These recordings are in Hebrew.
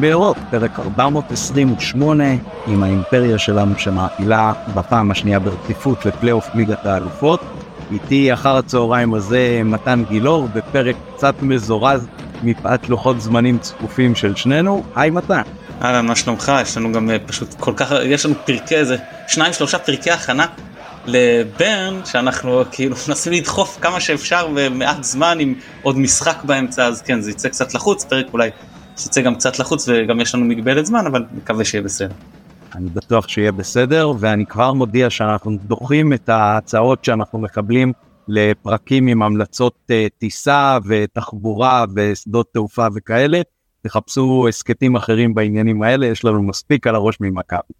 משחקים באירופה, פרק 428 עם האימפריה שלנו שמעפילה בפעם השנייה ברציפות לפלייאוף ליגת האלופות. איתי אחר הצהריים הזה מתן גילאור בפרק קצת מזורז מפאת לוחות זמנים צפופים של שנינו. היי מתן. אהלן, מה שלומך? יש לנו גם אה, פשוט כל כך, יש לנו פרקי איזה שניים שלושה פרקי הכנה לברן שאנחנו כאילו מנסים לדחוף כמה שאפשר במעט זמן עם עוד משחק באמצע אז כן זה יצא קצת לחוץ פרק אולי שיצא גם קצת לחוץ וגם יש לנו מגבלת זמן אבל מקווה שיהיה בסדר. אני בטוח שיהיה בסדר ואני כבר מודיע שאנחנו דוחים את ההצעות שאנחנו מקבלים לפרקים עם המלצות uh, טיסה ותחבורה ושדות תעופה וכאלה תחפשו הסכתים אחרים בעניינים האלה יש לנו מספיק על הראש ממכבי.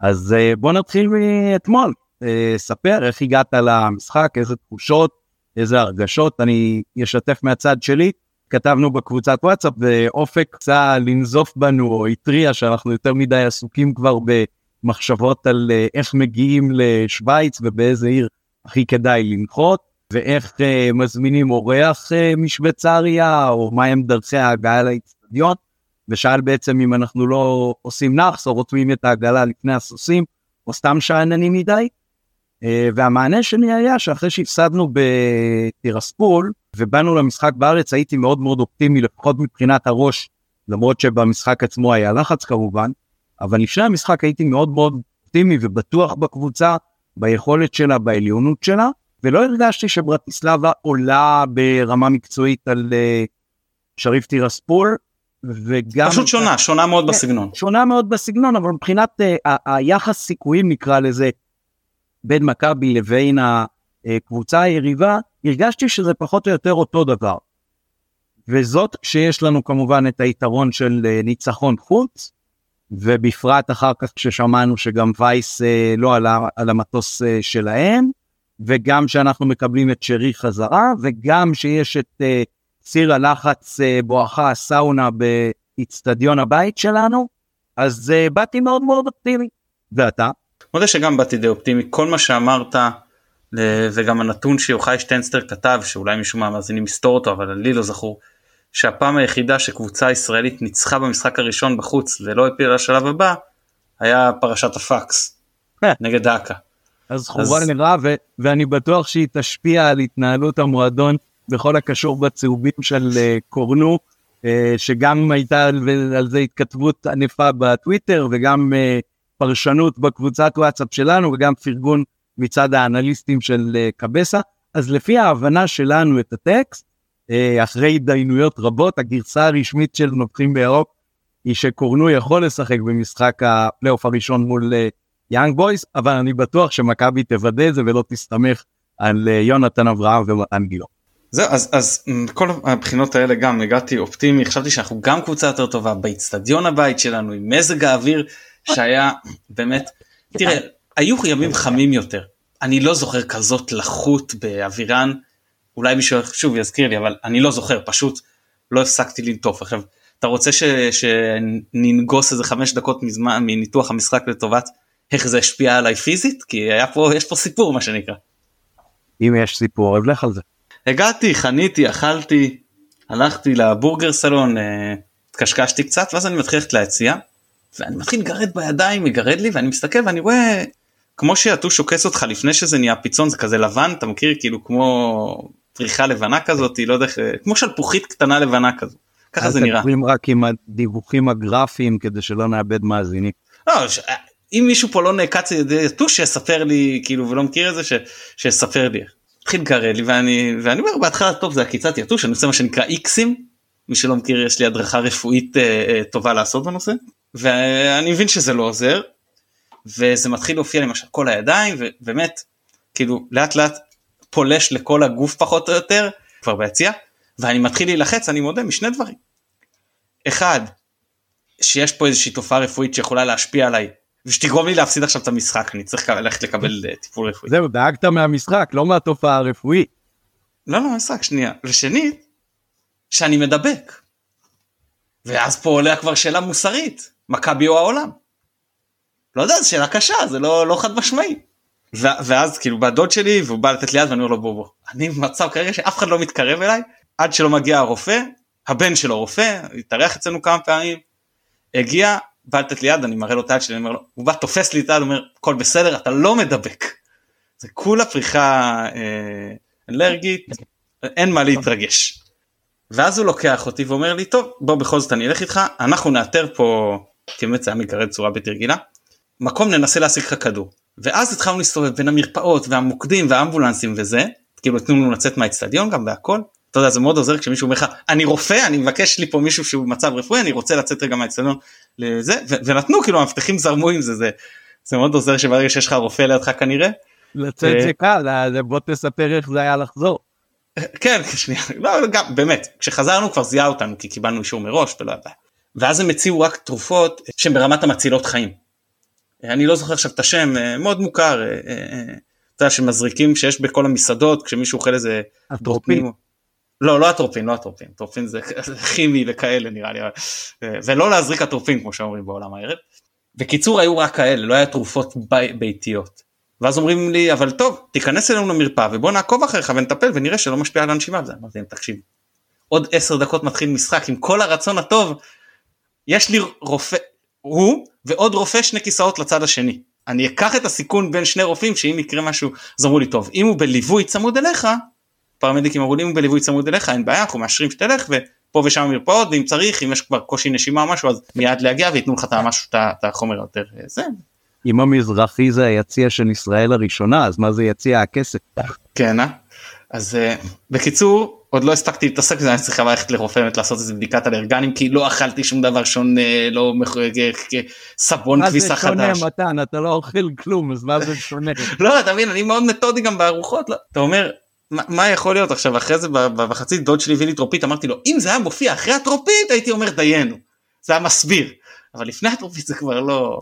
אז uh, בוא נתחיל מאתמול אה, ספר איך הגעת למשחק, איזה תחושות, איזה הרגשות, אני אשתף מהצד שלי. כתבנו בקבוצת וואטסאפ ואופק רצה לנזוף בנו או התריע שאנחנו יותר מדי עסוקים כבר במחשבות על אה, איך מגיעים לשוויץ ובאיזה עיר הכי כדאי לנחות ואיך uh, מזמינים אורח uh, משוויצריה או מהם דרכי ההגעה לאצטדיון ושאל בעצם אם אנחנו לא עושים נאחס או רותמים את העגלה לפני הסוסים או סתם שאננים מדי. אה, והמענה שלי היה שאחרי שהפסדנו בטירספול ובאנו למשחק בארץ הייתי מאוד מאוד אופטימי לפחות מבחינת הראש למרות שבמשחק עצמו היה לחץ כמובן אבל לפני המשחק הייתי מאוד מאוד אופטימי ובטוח בקבוצה ביכולת שלה בעליונות שלה ולא הרגשתי שברטיסלבה עולה ברמה מקצועית על uh, שריף טירספול וגם פשוט שונה שונה מאוד כן, בסגנון. שונה מאוד בסגנון אבל מבחינת uh, היחס סיכויים נקרא לזה בין מכבי לבין הקבוצה היריבה, הרגשתי שזה פחות או יותר אותו דבר. וזאת כשיש לנו כמובן את היתרון של אה, ניצחון חוץ, ובפרט אחר כך כששמענו שגם וייס אה, לא עלה על המטוס אה, שלהם, וגם שאנחנו מקבלים את שרי חזרה, וגם שיש את סיר הלחץ בואכה הסאונה באיצטדיון הבית שלנו, אז באתי מאוד מאוד אופטימי. ואתה? מודה שגם באתי די אופטימי כל מה שאמרת וגם הנתון שיוחאי שטנסטר כתב שאולי מישהו מהמאזינים יסתור אותו אבל לי לא זכור שהפעם היחידה שקבוצה ישראלית ניצחה במשחק הראשון בחוץ ולא הפילה לשלב הבא היה פרשת הפקס אה. נגד דאקה. אז חובה נראה ואני בטוח שהיא תשפיע על התנהלות המועדון בכל הקשור בצהובים של אה, קורנו אה, שגם הייתה על זה התכתבות ענפה בטוויטר וגם פרשנות בקבוצת וואטסאפ שלנו וגם פרגון מצד האנליסטים של אה, קבסה. אז לפי ההבנה שלנו את הטקסט, אה, אחרי התדיינויות רבות, הגרסה הרשמית של נובחים בירוק היא שקורנו יכול לשחק במשחק הפלייאוף הראשון מול יאנג אה, בויס, אבל אני בטוח שמכבי תוודא את זה ולא תסתמך על יונתן אברהם ומתן גילו. זהו אז אז כל הבחינות האלה גם הגעתי אופטימי חשבתי שאנחנו גם קבוצה יותר טובה באיצטדיון הבית שלנו עם מזג האוויר שהיה באמת, תראה, היו ימים חמים יותר. אני לא זוכר כזאת לחות באווירן, אולי מישהו שוב יזכיר לי, אבל אני לא זוכר, פשוט לא הפסקתי לנטוף. עכשיו, אתה רוצה ש, שננגוס איזה חמש דקות מזמן מניתוח המשחק לטובת איך זה השפיע עליי פיזית? כי היה פה, יש פה סיפור מה שנקרא. אם יש סיפור, אוהב לך על זה. הגעתי, חניתי, אכלתי, הלכתי לבורגר סלון, אה, התקשקשתי קצת, ואז אני מתחיל ללכת ליציאה. ואני מתחיל לגרד בידיים, מגרד לי, ואני מסתכל ואני רואה, כמו שהטוש עוקץ אותך לפני שזה נהיה פיצון, זה כזה לבן, אתה מכיר, כאילו כמו פריחה לבנה כזאת, לא יודע כמו שלפוחית קטנה לבנה כזו. ככה זה נראה. אז רק עם הדיווחים הגרפיים כדי שלא נאבד מאזינים. לא, ש... אם מישהו פה לא נעקץ על ידי יתוש שיספר לי כאילו ולא מכיר את זה ש... שיספר לי. התחיל לגרד לי ואני ואני אומר בהתחלה טוב זה עקיצת יתוש אני עושה מה שנקרא איקסים מי שלא מכיר יש לי הדרכה רפואית אה, אה, טובה לעשות בנושא ואני מבין שזה לא עוזר וזה מתחיל להופיע למשל כל הידיים ובאמת כאילו לאט לאט פולש לכל הגוף פחות או יותר כבר ביציאה ואני מתחיל להילחץ אני מודה משני דברים. אחד שיש פה איזושהי תופעה רפואית שיכולה להשפיע עליי ושתגרום לי להפסיד עכשיו את המשחק אני צריך ללכת לקבל אה, טיפול רפואי. זהו דאגת מהמשחק לא מהתופעה הרפואית. לא לא משחק שנייה ושנית שאני מדבק. ואז פה עולה כבר שאלה מוסרית מכבי או העולם. לא יודע, זו שאלה קשה, זה לא, לא חד משמעי. ואז כאילו בא דוד שלי והוא בא לתת לי יד ואני אומר לו בוא בוא. אני במצב כרגע שאף אחד לא מתקרב אליי עד שלא מגיע הרופא, הבן שלו רופא, התארח אצלנו כמה פעמים. הגיע, בא לתת לי יד, אני מראה לו את היד שלי, אני אומר לו, הוא בא תופס לי את היד, אומר, הכל בסדר, אתה לא מדבק. זה כולה פריחה אה, אלרגית, אין מה להתרגש. ואז הוא לוקח אותי ואומר לי, טוב, בוא בכל זאת אני אלך איתך, אנחנו נאתר פה, כי באמת זה היה מקרה צורה בלתי רגילה, מקום ננסה להשיג לך כדור. ואז התחלנו להסתובב בין המרפאות והמוקדים והאמבולנסים וזה, כאילו נתנו לנו לצאת מהאצטדיון גם והכל. אתה יודע זה מאוד עוזר כשמישהו אומר לך אני רופא אני מבקש לי פה מישהו שהוא במצב רפואי אני רוצה לצאת רגע מהאצטדיון לזה ונתנו כאילו המפתחים זרמו עם זה זה זה מאוד עוזר שברגע שיש לך רופא לידך כנראה. לצאת אה, זה קל, אה, בוא תספר איך זה היה לחזור. כן שנייה לא גם באמת כשחזרנו כבר זיהה אותנו כי קיבלנו אישור מראש ולא יודע. ואז הם הציעו רק תרופות שהן ברמת המצילות חיים. אני לא זוכר עכשיו את השם אה, מאוד מוכר. אה, אה, אתה יודע שמזריקים שיש בכל המסעדות כשמישהו אוכל איזה אטרופין. לא לא אטרופין לא אטרופין אטרופין זה כימי וכאלה נראה לי ולא להזריק אטרופין כמו שאומרים בעולם הערב. בקיצור היו רק כאלה לא היה תרופות בי, ביתיות. ואז אומרים לי אבל טוב תיכנס אלינו למרפאה ובוא נעקוב אחריך ונטפל ונראה שלא משפיע על הנשימה וזה אמרתי להם תקשיב. עוד עשר דקות מתחיל משחק עם כל הרצון הטוב יש לי רופא הוא ועוד רופא שני כיסאות לצד השני. אני אקח את הסיכון בין שני רופאים שאם יקרה משהו אז אמרו לי טוב אם הוא בליווי צמוד אליך פרמדיקים אמרו לי אם הוא בליווי צמוד אליך אין בעיה אנחנו מאשרים שתלך ופה ושם מרפאות ואם צריך אם יש כבר קושי נשימה או משהו אז מיד להגיע וייתנו לך את המשהו את החומר יותר אה, זה אם המזרחי זה היציע של ישראל הראשונה אז מה זה יציע הכסף? כן אה? אז אה, בקיצור עוד לא הספקתי להתעסק בזה אני צריך ללכת לרופא באמת לעשות איזה בדיקת אלרגנים כי לא אכלתי שום דבר שונה לא מח- אה, סבון מה זה כביסה שונה חדש. מתן אתה לא אוכל כלום אז מה זה שונה? לא אתה מבין אני מאוד מתודי גם בארוחות לא. אתה אומר מה, יכול להיות עכשיו אחרי זה בחצי דוד שלי הביא לי טרופית אמרתי לו אם זה היה מופיע אחרי הטרופית הייתי אומר דיינו זה היה מסביר אבל לפני הטרופית זה כבר לא.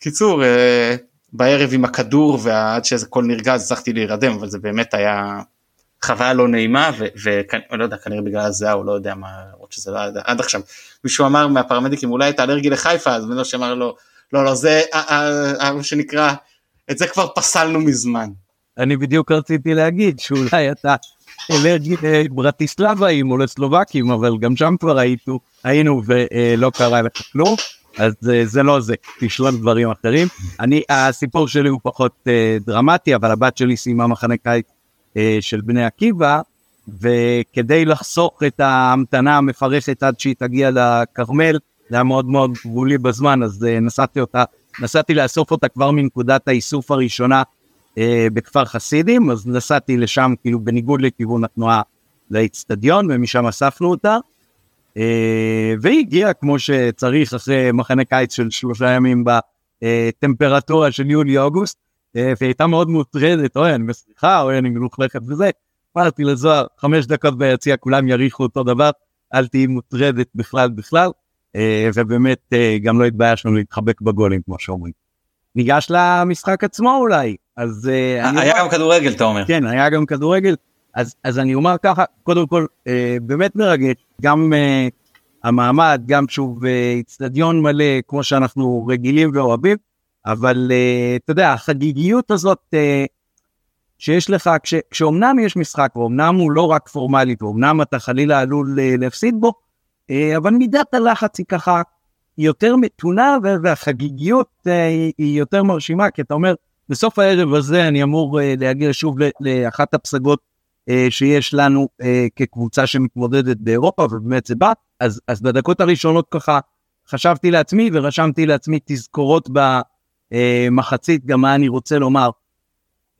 קיצור אה, בערב עם הכדור ועד שזה נרגע הצלחתי להירדם אבל זה באמת היה חוויה לא נעימה ולא יודע כנראה בגלל הזיעה או לא יודע מה למרות שזה לא היה עד עכשיו מישהו אמר מהפרמדיקים אולי אתה אלרגי לחיפה אז מנוש אמר לו לא לא זה אה, אה, אה, מה שנקרא את זה כבר פסלנו מזמן. אני בדיוק רציתי להגיד שאולי אתה אלרגי לברטיסלבאים או לסלובקים אבל גם שם כבר היינו היינו ולא קרה לך כלום אז זה לא זה תשלול דברים אחרים אני הסיפור שלי הוא פחות דרמטי אבל הבת שלי סיימה מחנה קיץ של בני עקיבא וכדי לחסוך את ההמתנה המפרכת עד שהיא תגיע לכרמל זה היה מאוד מאוד גבולי בזמן אז אה, נסעתי אותה נסעתי לאסוף אותה כבר מנקודת האיסוף הראשונה אה, בכפר חסידים אז נסעתי לשם כאילו בניגוד לכיוון התנועה לאצטדיון ומשם אספנו אותה. אה, והיא הגיעה כמו שצריך אחרי מחנה קיץ של שלושה ימים בטמפרטורה של יולי-אוגוסט אה, והיא הייתה מאוד מוטרדת, אוי אני מסליחה, אוי אני מלוכלכת וזה. אמרתי לזוהר, חמש דקות ביציע כולם יריחו אותו דבר, אל תהיי מוטרדת בכלל בכלל, אה, ובאמת אה, גם לא התביישנו להתחבק בגולים כמו שאומרים. ניגש למשחק עצמו אולי, אז אה, היה גם כדורגל אתה אומר. כן, היה גם כדורגל. אז, אז אני אומר ככה, קודם כל, אה, באמת מרגש, גם אה, המעמד, גם שוב אה, איצטדיון מלא, כמו שאנחנו רגילים ואוהבים, אבל אה, אתה יודע, החגיגיות הזאת אה, שיש לך, כש, כשאומנם יש משחק, ואומנם הוא לא רק פורמלי, ואומנם אתה חלילה עלול אה, להפסיד בו, אה, אבל מידת הלחץ היא ככה יותר מתונה, וה- והחגיגיות אה, היא, יותר מרשימה, כי אתה אומר, בסוף הערב הזה אני אמור אה, להגיע שוב לאחת הפסגות אה, שיש לנו אה, כקבוצה שמתמודדת באירופה ובאמת זה בא אז אז בדקות הראשונות ככה חשבתי לעצמי ורשמתי לעצמי תזכורות במחצית גם מה אני רוצה לומר.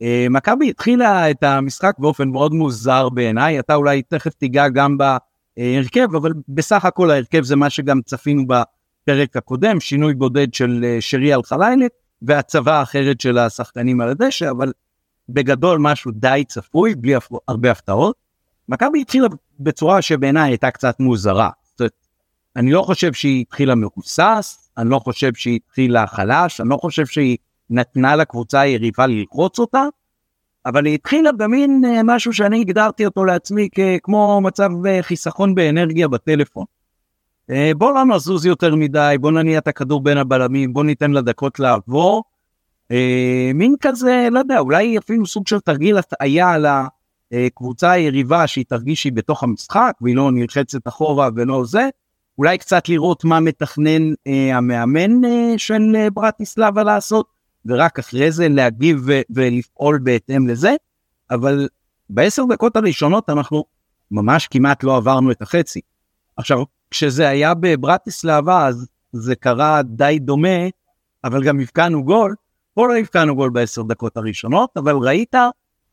אה, מכבי התחילה את המשחק באופן מאוד מוזר בעיניי אתה אולי תכף תיגע גם בהרכב אבל בסך הכל ההרכב זה מה שגם צפינו בפרק הקודם שינוי בודד של אה, שרי אלחליילי והצבה האחרת של השחקנים על הדשא אבל בגדול משהו די צפוי בלי הרבה הפתעות. מכבי התחילה בצורה שבעיניי הייתה קצת מוזרה. זאת אומרת, אני לא חושב שהיא התחילה מהוסס, אני לא חושב שהיא התחילה חלש, אני לא חושב שהיא נתנה לקבוצה היריבה ללחוץ אותה, אבל היא התחילה במין אה, משהו שאני הגדרתי אותו לעצמי כמו מצב אה, חיסכון באנרגיה בטלפון. אה, בוא לא נזוז יותר מדי, בוא נניע את הכדור בין הבלמים, בוא ניתן לדקות לעבור. אה, מין כזה, לא יודע, אולי אפילו סוג של תרגיל הטעיה על הקבוצה היריבה שהיא תרגיש שהיא בתוך המשחק והיא לא נלחצת אחורה ולא זה, אולי קצת לראות מה מתכנן אה, המאמן אה, של אה, ברטיסלבה לעשות, ורק אחרי זה להגיב ו- ולפעול בהתאם לזה, אבל בעשר דקות הראשונות אנחנו ממש כמעט לא עברנו את החצי. עכשיו, כשזה היה בברטיסלבה אז זה קרה די דומה, אבל גם הבקענו גול, פה לא הבקענו גול בעשר דקות הראשונות, אבל ראית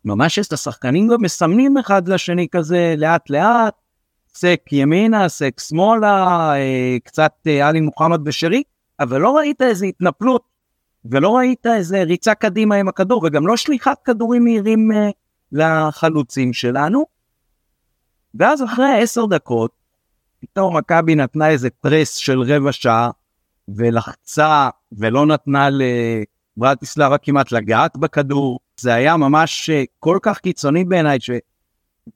ממש את השחקנים גם מסמנים אחד לשני כזה לאט לאט, סק ימינה, סק שמאלה, אה, קצת אה, עלי מוחמד ושרי, אבל לא ראית איזה התנפלות, ולא ראית איזה ריצה קדימה עם הכדור, וגם לא שליחת כדורים מהירים אה, לחלוצים שלנו. ואז אחרי עשר דקות, פתאום מכבי נתנה איזה פרס של רבע שעה, ולחצה, ולא נתנה לברטיסלבה כמעט לגעת בכדור. זה היה ממש כל כך קיצוני בעיניי,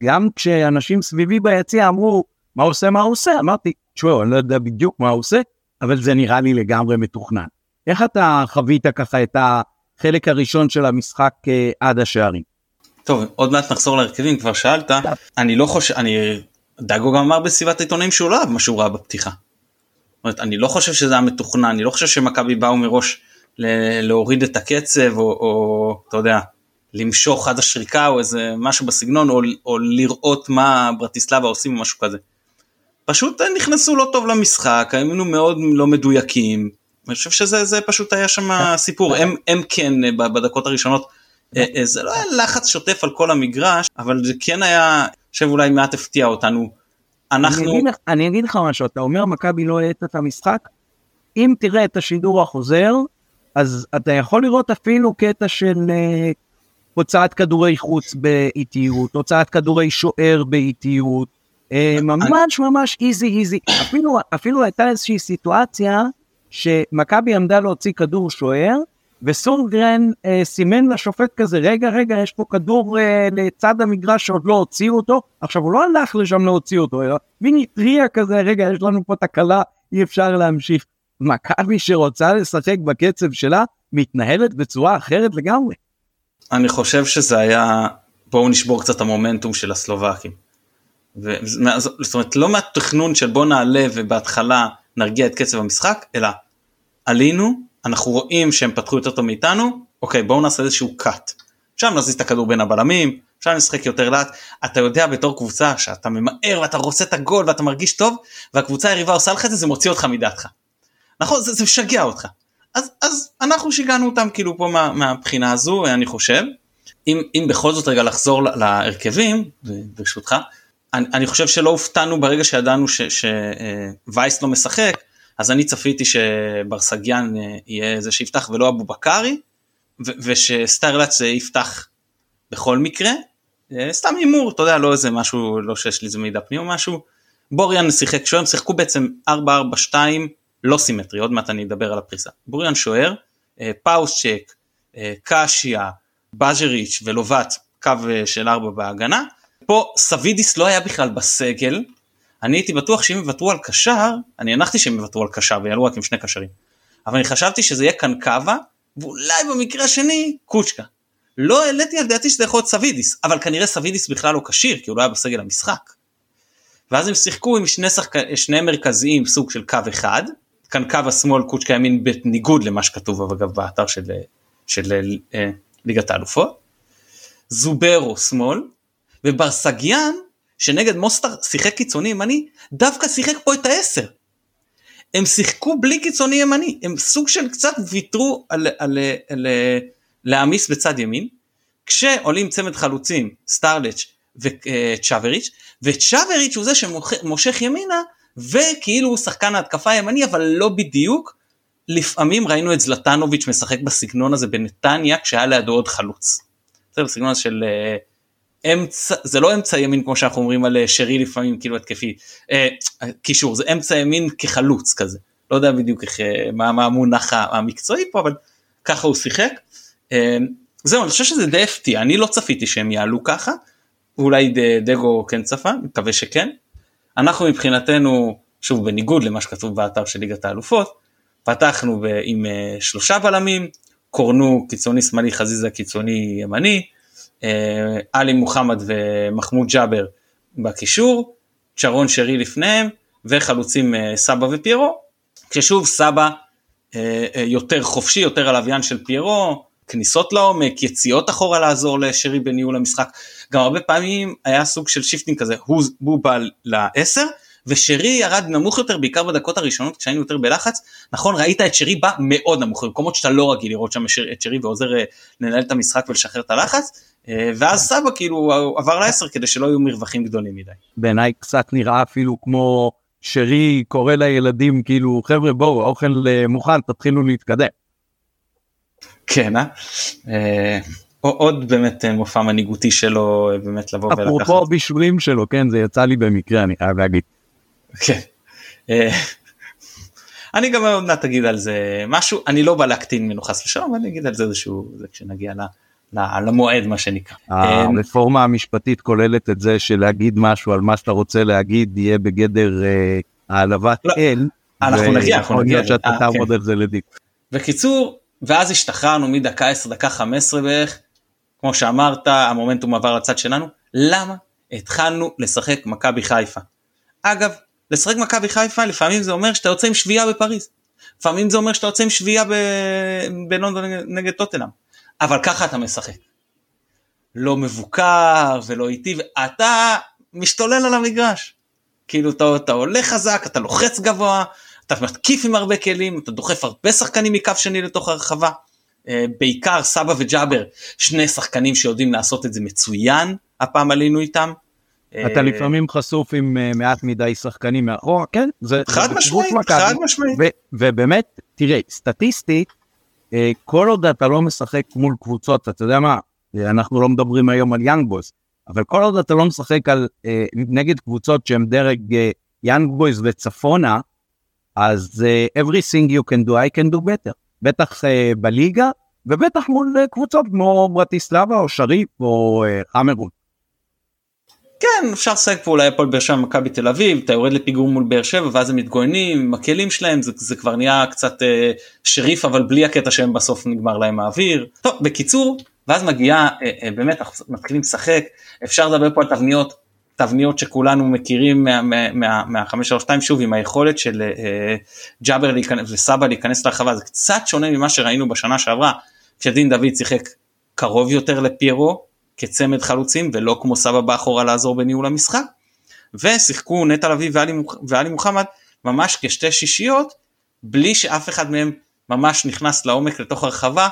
גם כשאנשים סביבי ביציע אמרו, מה הוא עושה, מה הוא עושה, אמרתי, תשמעו, אני לא יודע בדיוק מה הוא עושה, אבל זה נראה לי לגמרי מתוכנן. איך אתה חווית ככה את החלק הראשון של המשחק אה, עד השערים? טוב, עוד מעט נחזור להרכבים, כבר שאלת, אני לא חושב, אני, דאגו גם אמר בסביבת העיתונאים שהוא לא אהב מה שהוא ראה בפתיחה. אומרת, אני לא חושב שזה היה מתוכנן, אני לא חושב שמכבי באו מראש להוריד את הקצב, או, או אתה יודע, למשוך עד השריקה או איזה משהו בסגנון או, או לראות מה ברטיסלבה עושים או משהו כזה. פשוט נכנסו לא טוב למשחק, היינו מאוד לא מדויקים, אני חושב שזה פשוט היה שם הסיפור, הם, הם כן בדקות הראשונות, אה, אה, זה לא היה לחץ שוטף על כל המגרש, אבל זה כן היה, אני חושב אולי מעט הפתיע אותנו. אנחנו... אני אגיד, לך משהו, אתה אומר מכבי לא העט את המשחק, אם תראה את השידור החוזר, אז אתה יכול לראות אפילו קטע של אה, הוצאת כדורי חוץ באיטיות, הוצאת כדורי שוער באיטיות, אה, ממש ממש איזי איזי, אפילו, אפילו הייתה איזושהי סיטואציה שמכבי עמדה להוציא כדור שוער, וסונגרן אה, סימן לשופט כזה, רגע רגע יש פה כדור אה, לצד המגרש שעוד לא הוציאו אותו, עכשיו הוא לא הלך לשם להוציא אותו, אלא מין התריע כזה, רגע יש לנו פה תקלה, אי אפשר להמשיך. מכבי שרוצה לשחק בקצב שלה, מתנהלת בצורה אחרת לגמרי. אני חושב שזה היה בואו נשבור קצת המומנטום של הסלובקים. ו... זאת אומרת לא מהתכנון של בוא נעלה ובהתחלה נרגיע את קצב המשחק אלא עלינו אנחנו רואים שהם פתחו יותר טוב מאיתנו אוקיי בואו נעשה איזשהו cut. עכשיו נזיז את הכדור בין הבלמים עכשיו נשחק יותר לאט אתה יודע בתור קבוצה שאתה ממהר ואתה רוצה את הגול ואתה מרגיש טוב והקבוצה היריבה עושה לך את זה זה מוציא אותך מדעתך. נכון זה משגע אותך אז, אז אנחנו שיגענו אותם כאילו פה מה, מהבחינה הזו אני חושב. אם, אם בכל זאת רגע לחזור להרכבים ברשותך אני, אני חושב שלא הופתענו ברגע שידענו שווייס לא משחק אז אני צפיתי שברסגיאן אה, יהיה זה שיפתח ולא אבו בקארי ושסטארלץ יפתח בכל מקרה אה, סתם הימור אתה יודע לא איזה משהו לא שיש לי איזה מידע פנים או משהו בוריאן שיחק שוער שיחקו בעצם 4-4-2 לא סימטרי, עוד מעט אני אדבר על הפריסה. בוריאן שוער, אה, פאוסצ'ק, אה, קשיה, בז'ריץ' ולובט, קו אה, של ארבע בהגנה. פה סבידיס לא היה בכלל בסגל, אני הייתי בטוח שאם יוותרו על קשר, אני הנחתי שהם יוותרו על קשר ויעלו רק עם שני קשרים. אבל אני חשבתי שזה יהיה קאבה, ואולי במקרה השני קוצ'קה. לא העליתי על דעתי שזה יכול להיות סבידיס, אבל כנראה סבידיס בכלל לא כשיר, כי הוא לא היה בסגל המשחק. ואז הם שיחקו עם שני, שחק... שני מרכזיים סוג של קו אחד, כאן קו השמאל קוצ'קה ימין בניגוד למה שכתוב אגב באתר של, של אה, ליגת האלופות. זוברו שמאל וברסגיאן שנגד מוסטר שיחק קיצוני ימני דווקא שיחק פה את העשר. הם שיחקו בלי קיצוני ימני הם סוג של קצת ויתרו על, על, על, על להעמיס בצד ימין כשעולים צמד חלוצים סטארלץ' וצ'אבריץ' וצ'אבריץ' הוא זה שמושך ימינה וכאילו הוא שחקן ההתקפה הימני אבל לא בדיוק. לפעמים ראינו את זלטנוביץ' משחק בסגנון הזה בנתניה כשהיה לידו עוד חלוץ. זה בסגנון של uh, אמצע זה לא אמצע ימין כמו שאנחנו אומרים על uh, שרי לפעמים כאילו התקפי uh, קישור זה אמצע ימין כחלוץ כזה לא יודע בדיוק איך, uh, מה, מה המונח המקצועי פה אבל ככה הוא שיחק. Uh, זהו אני חושב שזה די הפתיע אני לא צפיתי שהם יעלו ככה אולי דגו כן צפה מקווה שכן אנחנו מבחינתנו, שוב בניגוד למה שכתוב באתר של ליגת האלופות, פתחנו עם אה, שלושה בלמים, קורנו קיצוני שמאלי, חזיזה קיצוני ימני, אה, עלי מוחמד ומחמוד ג'אבר בקישור, צ'רון שרי לפניהם, וחלוצים סבא ופיירו, כששוב סבא יותר חופשי, יותר הלוויין של פיירו, כניסות לעומק, יציאות אחורה לעזור לשרי בניהול המשחק, גם הרבה פעמים היה סוג של shifting כזה, הוא, הוא בא לעשר ושרי ירד נמוך יותר בעיקר בדקות הראשונות כשהיינו יותר בלחץ, נכון ראית את שרי בא מאוד נמוך במקומות שאתה לא רגיל לראות שם את שרי ועוזר אה, לנהל את המשחק ולשחרר את הלחץ, אה, ואז סבא כאילו עבר לעשר כדי שלא יהיו מרווחים גדולים מדי. בעיניי קצת נראה אפילו כמו שרי קורא לילדים כאילו חבר'ה בואו האוכל אה, מוכן תתחילו להתקדם. כן, אה? אה, עוד באמת אה, מופע מנהיגותי שלו באמת לבוא ולקחת. אפרופו בישולים שלו, כן, זה יצא לי במקרה, אני חייב להגיד. כן. אה, אני גם עוד מעט אגיד על זה משהו, אני לא בא להקטין ממנו חס ושלום, אבל אני אגיד על זה איזשהו, זה כשנגיע. למועד מה שנקרא. הרפורמה המשפטית כוללת את זה שלהגיד משהו על מה שאתה רוצה להגיד יהיה בגדר העלבת לא, אל. אנחנו נגיע, אנחנו נגיע. שאתה תעמוד כן. על זה לדיק. בקיצור, ואז השתחררנו מדקה 10 דקה 15 בערך, כמו שאמרת המומנטום עבר לצד שלנו, למה? התחלנו לשחק מכבי חיפה. אגב, לשחק מכבי חיפה לפעמים זה אומר שאתה יוצא עם שביעייה בפריז, לפעמים זה אומר שאתה יוצא עם שביעייה בלונדון נגד טוטנאם, אבל ככה אתה משחק. לא מבוקר ולא איטי, ואתה משתולל על המגרש. כאילו אתה, אתה עולה חזק, אתה לוחץ גבוה, אתה מתקיף עם הרבה כלים, אתה דוחף הרבה שחקנים מקו שני לתוך הרחבה. אה, בעיקר סבא וג'אבר, שני שחקנים שיודעים לעשות את זה מצוין, הפעם עלינו איתם. אתה לפעמים חשוף עם אה, מעט מדי שחקנים מאחורה, כן, זה חד משמעית, חד משמעית. ובאמת, תראה, סטטיסטית, אה, כל עוד אתה לא משחק מול קבוצות, אתה יודע מה, אנחנו לא מדברים היום על יאנג בויז, אבל כל עוד אתה לא משחק על, נגד קבוצות שהן דרג יאנג בויז וצפונה, אז everything you can do I can do better, בטח אה, בליגה ובטח מול אה, קבוצות כמו ברטיסלבה או שריף או חמרון. כן אפשר לשחק פה אולי הפועל באר שבע מכבי תל אביב אתה יורד לפיגור מול באר שבע ואז הם מתגוננים עם הכלים שלהם זה, זה כבר נהיה קצת אה, שריף אבל בלי הקטע שהם בסוף נגמר להם האוויר. טוב בקיצור ואז מגיעה אה, אה, באמת אנחנו מתחילים לשחק אפשר לדבר פה על תבניות תבניות שכולנו מכירים מהחמש שלוש שתיים שוב עם היכולת של אה, ג'אבר וסבא להיכנס לרחבה. זה קצת שונה ממה שראינו בשנה שעברה כשדין דוד שיחק קרוב יותר לפיירו כצמד חלוצים ולא כמו סבא באחורה לעזור בניהול המשחק. ושיחקו נטע לביא ואלי מוחמד ממש כשתי שישיות בלי שאף אחד מהם ממש נכנס לעומק לתוך הרחבה.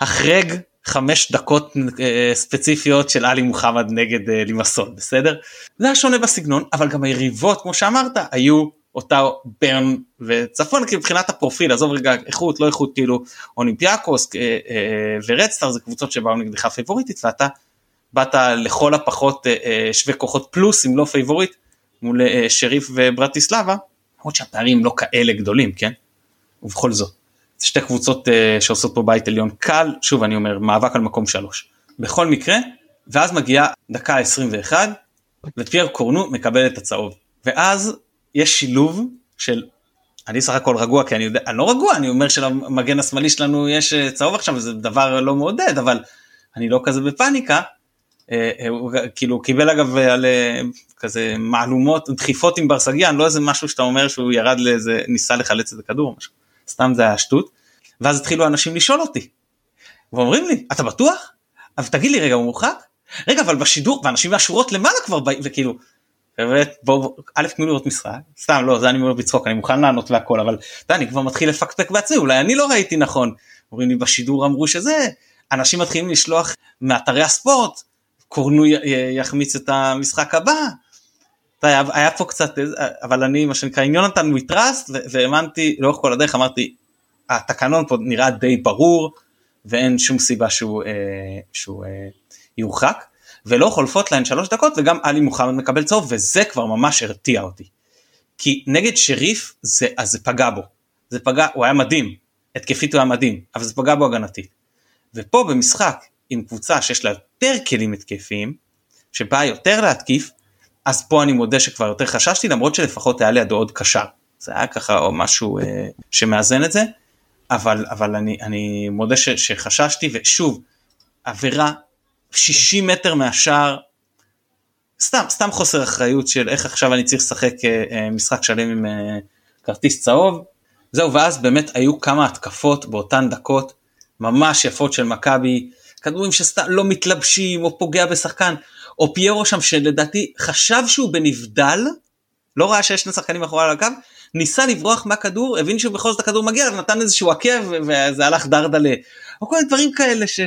החרג חמש דקות אה, ספציפיות של עלי מוחמד נגד אה, לימסון בסדר? זה היה שונה בסגנון אבל גם היריבות כמו שאמרת היו אותה ברן וצפון כי מבחינת הפרופיל עזוב רגע איכות לא איכות כאילו אולימפיאקוס אה, ורדסטאר זה קבוצות שבאו נגדך פייבוריטית ואתה באת לכל הפחות שווה כוחות פלוס אם לא פייבוריט מול שריף וברטיסלבה למרות שהפערים לא כאלה גדולים כן ובכל זאת שתי קבוצות אה, שעושות פה בית עליון קל, שוב אני אומר, מאבק על מקום שלוש. בכל מקרה, ואז מגיעה דקה 21, ופייר קורנו מקבל את הצהוב. ואז יש שילוב של, אני סך הכל רגוע כי אני יודע, אני לא רגוע, אני אומר שלמגן השמאלי שלנו יש אה, צהוב עכשיו, זה דבר לא מעודד, אבל אני לא כזה בפאניקה. Uh, הוא כאילו קיבל אגב על כזה מהלומות, דחיפות עם ברסגיאן, לא איזה משהו שאתה אומר שהוא ירד לאיזה, ניסה לחלץ את הכדור או משהו. סתם זה היה שטות. ואז התחילו אנשים לשאול אותי. ואומרים לי, אתה בטוח? אבל תגיד לי רגע, הוא מורחק? רגע, אבל בשידור, ואנשים מהשורות למעלה כבר באים, וכאילו, באמת, בואו, א' תנו לראות משחק, סתם לא, זה אני אומר בצחוק, אני מוכן לענות והכל, אבל אתה אני כבר מתחיל לפקפק בעצמי, אולי אני לא ראיתי נכון. אומרים לי בשידור אמרו שזה, אנשים מתחילים לשלוח מאתרי הספורט, קורנו יחמיץ את המשחק הבא. היה, היה פה קצת, אבל אני מה שנקרא עם יונתן we והאמנתי לאורך כל הדרך אמרתי התקנון פה נראה די ברור ואין שום סיבה שהוא, אה, שהוא אה, יורחק ולא חולפות להן שלוש דקות וגם עלי מוחמד מקבל צהוב וזה כבר ממש הרתיע אותי. כי נגד שריף זה, אז זה פגע בו, זה פגע, הוא היה מדהים, התקפית הוא היה מדהים, אבל זה פגע בו הגנתית. ופה במשחק עם קבוצה שיש לה יותר כלים התקפיים, שבאה יותר להתקיף, אז פה אני מודה שכבר יותר חששתי למרות שלפחות היה לידו עוד קשר. זה היה ככה או משהו אה, שמאזן את זה, אבל, אבל אני, אני מודה ש, שחששתי ושוב, עבירה 60 מטר מהשער, סתם סתם חוסר אחריות של איך עכשיו אני צריך לשחק משחק שלם עם כרטיס צהוב. זהו ואז באמת היו כמה התקפות באותן דקות ממש יפות של מכבי כדורים שסתם לא מתלבשים או פוגע בשחקן או פיירו שם שלדעתי חשב שהוא בנבדל לא ראה שיש שני שחקנים מאחורי על הקו ניסה לברוח מהכדור הבין שבכל זאת הכדור מגיע ונתן איזשהו עקב וזה הלך דרדלה או כל מיני דברים כאלה ש,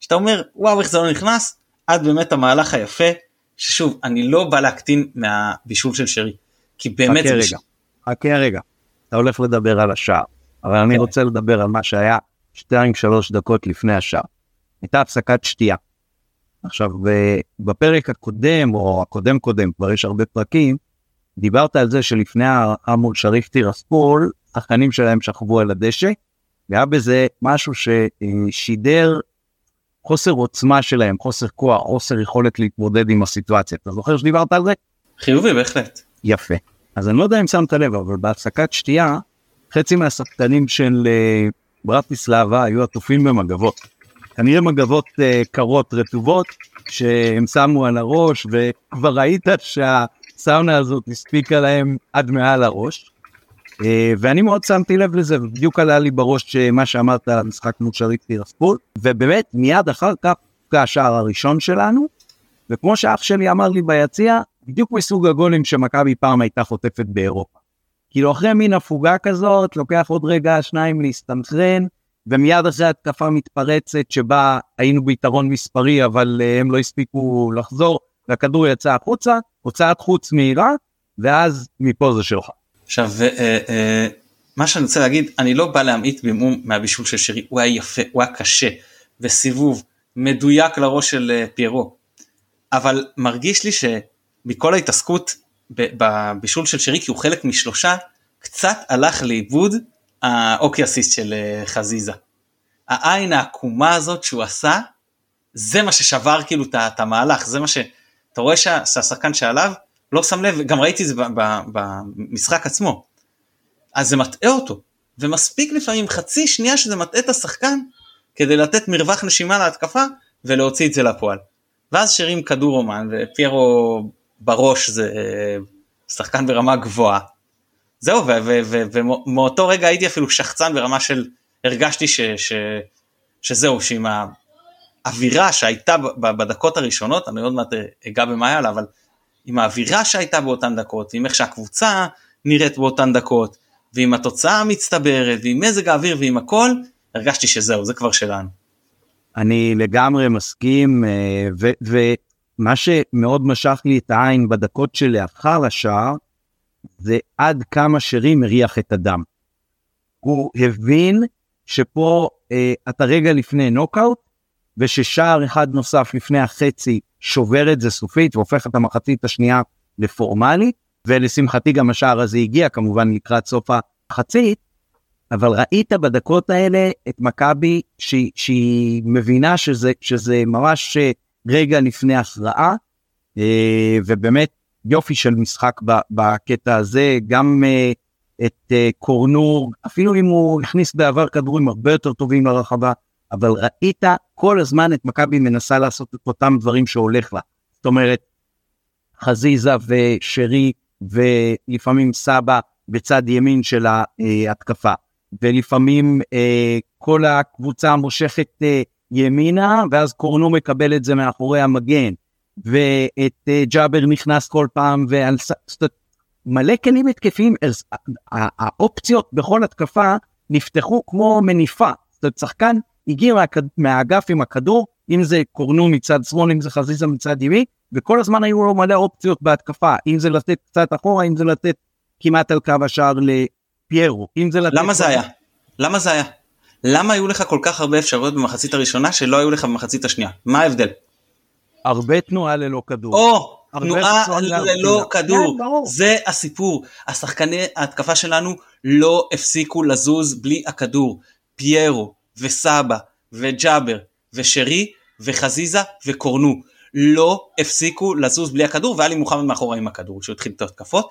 שאתה אומר וואו איך זה לא נכנס עד באמת המהלך היפה ששוב אני לא בא להקטין מהבישול של שרי כי באמת חכה רגע חכה רגע אתה הולך לדבר על השער אבל אני כן. רוצה לדבר על מה שהיה 2-3 דקות לפני השער. הייתה הפסקת שתייה. עכשיו בפרק הקודם או הקודם קודם כבר יש הרבה פרקים דיברת על זה שלפני המול שריף טירספול השחקנים שלהם שכבו על הדשא והיה בזה משהו ששידר חוסר עוצמה שלהם חוסר כוח חוסר יכולת להתמודד עם הסיטואציה אתה זוכר שדיברת על זה? חיובי בהחלט. יפה אז אני לא יודע אם שמת לב אבל בהפסקת שתייה חצי מהשחקנים של uh, ברטיסלבה היו עטופים במגבות. כנראה מגבות uh, קרות רטובות שהם שמו על הראש וכבר ראית שהסאונה הזאת הספיקה להם עד מעל הראש. Uh, ואני מאוד שמתי לב לזה ובדיוק עלה לי בראש מה שאמרת על המשחק מול שריף טירספול ובאמת מיד אחר כך השער הראשון שלנו וכמו שאח שלי אמר לי ביציע בדיוק מסוג הגולים שמכבי פעם הייתה חוטפת באירופה. כאילו אחרי מין הפוגה כזאת לוקח עוד רגע שניים להסתנכרן ומיד אחרי התקפה מתפרצת שבה היינו ביתרון מספרי אבל uh, הם לא הספיקו לחזור והכדור יצא החוצה הוצאת חוץ מהירה ואז מפה זה שלך. עכשיו uh, uh, מה שאני רוצה להגיד אני לא בא להמעיט במום מהבישול של שרי הוא היה יפה הוא היה קשה וסיבוב מדויק לראש של פיירו אבל מרגיש לי שמכל ההתעסקות בבישול של שרי כי הוא חלק משלושה קצת הלך לאיבוד האוקי אסיסט של אה, חזיזה. העין העקומה הזאת שהוא עשה זה מה ששבר כאילו את המהלך זה מה שאתה רואה שהשחקן שעליו לא שם לב גם ראיתי את זה במשחק עצמו. אז זה מטעה אותו ומספיק לפעמים חצי שנייה שזה מטעה את השחקן כדי לתת מרווח נשימה להתקפה ולהוציא את זה לפועל. ואז שרים כדור אומן ופיירו בראש זה אה, שחקן ברמה גבוהה. זהו ומאותו רגע הייתי אפילו שחצן ברמה של הרגשתי ש, ש, שזהו שעם האווירה שהייתה בדקות הראשונות אני עוד מעט אגע במה היה לה אבל עם האווירה שהייתה באותן דקות עם איך שהקבוצה נראית באותן דקות ועם התוצאה המצטברת ועם מזג האוויר ועם הכל הרגשתי שזהו זה כבר שלנו. אני לגמרי מסכים אה, ו- מה שמאוד משך לי את העין בדקות שלאחר השער, זה עד כמה שרים מריח את הדם. הוא הבין שפה אה, אתה רגע לפני נוקאוט, וששער אחד נוסף לפני החצי שובר את זה סופית והופך את המחצית השנייה לפורמלית, ולשמחתי גם השער הזה הגיע כמובן לקראת סוף החצית, אבל ראית בדקות האלה את מכבי שהיא, שהיא מבינה שזה, שזה ממש אה, רגע לפני הכרעה, אה, ובאמת יופי של משחק בקטע הזה, גם אה, את אה, קורנור, אפילו אם הוא הכניס בעבר כדורים הרבה יותר טובים לרחבה, אבל ראית כל הזמן את מכבי מנסה לעשות את אותם דברים שהולך לה. זאת אומרת, חזיזה ושרי ולפעמים סבא בצד ימין של ההתקפה, ולפעמים כל הקבוצה מושכת ימינה, ואז קורנו מקבל את זה מאחורי המגן, ואת uh, ג'אבר נכנס כל פעם, ועל... מלא כלים התקפיים, האופציות בכל התקפה נפתחו כמו מניפה. זאת אומרת, שחקן הגיע. מהאגף עם הכדור, אם זה קורנו מצד שמאל, אם זה חזיזה מצד ימי, וכל הזמן היו לו מלא אופציות בהתקפה, אם זה לתת קצת אחורה, אם זה לתת כמעט על קו השער לפיירו, אם זה לתת... למה זה היה? למה זה היה? למה היו לך כל כך הרבה אפשרויות במחצית הראשונה שלא היו לך במחצית השנייה? מה ההבדל? הרבה תנועה ללא כדור. או, תנועה ללא כדור, כן, זה הסיפור. השחקני ההתקפה שלנו לא הפסיקו לזוז בלי הכדור. פיירו וסבא וג'אבר ושרי וחזיזה וקורנו לא הפסיקו לזוז בלי הכדור והיה לי מוחמד מאחורה עם הכדור שהוא התחיל את ההתקפות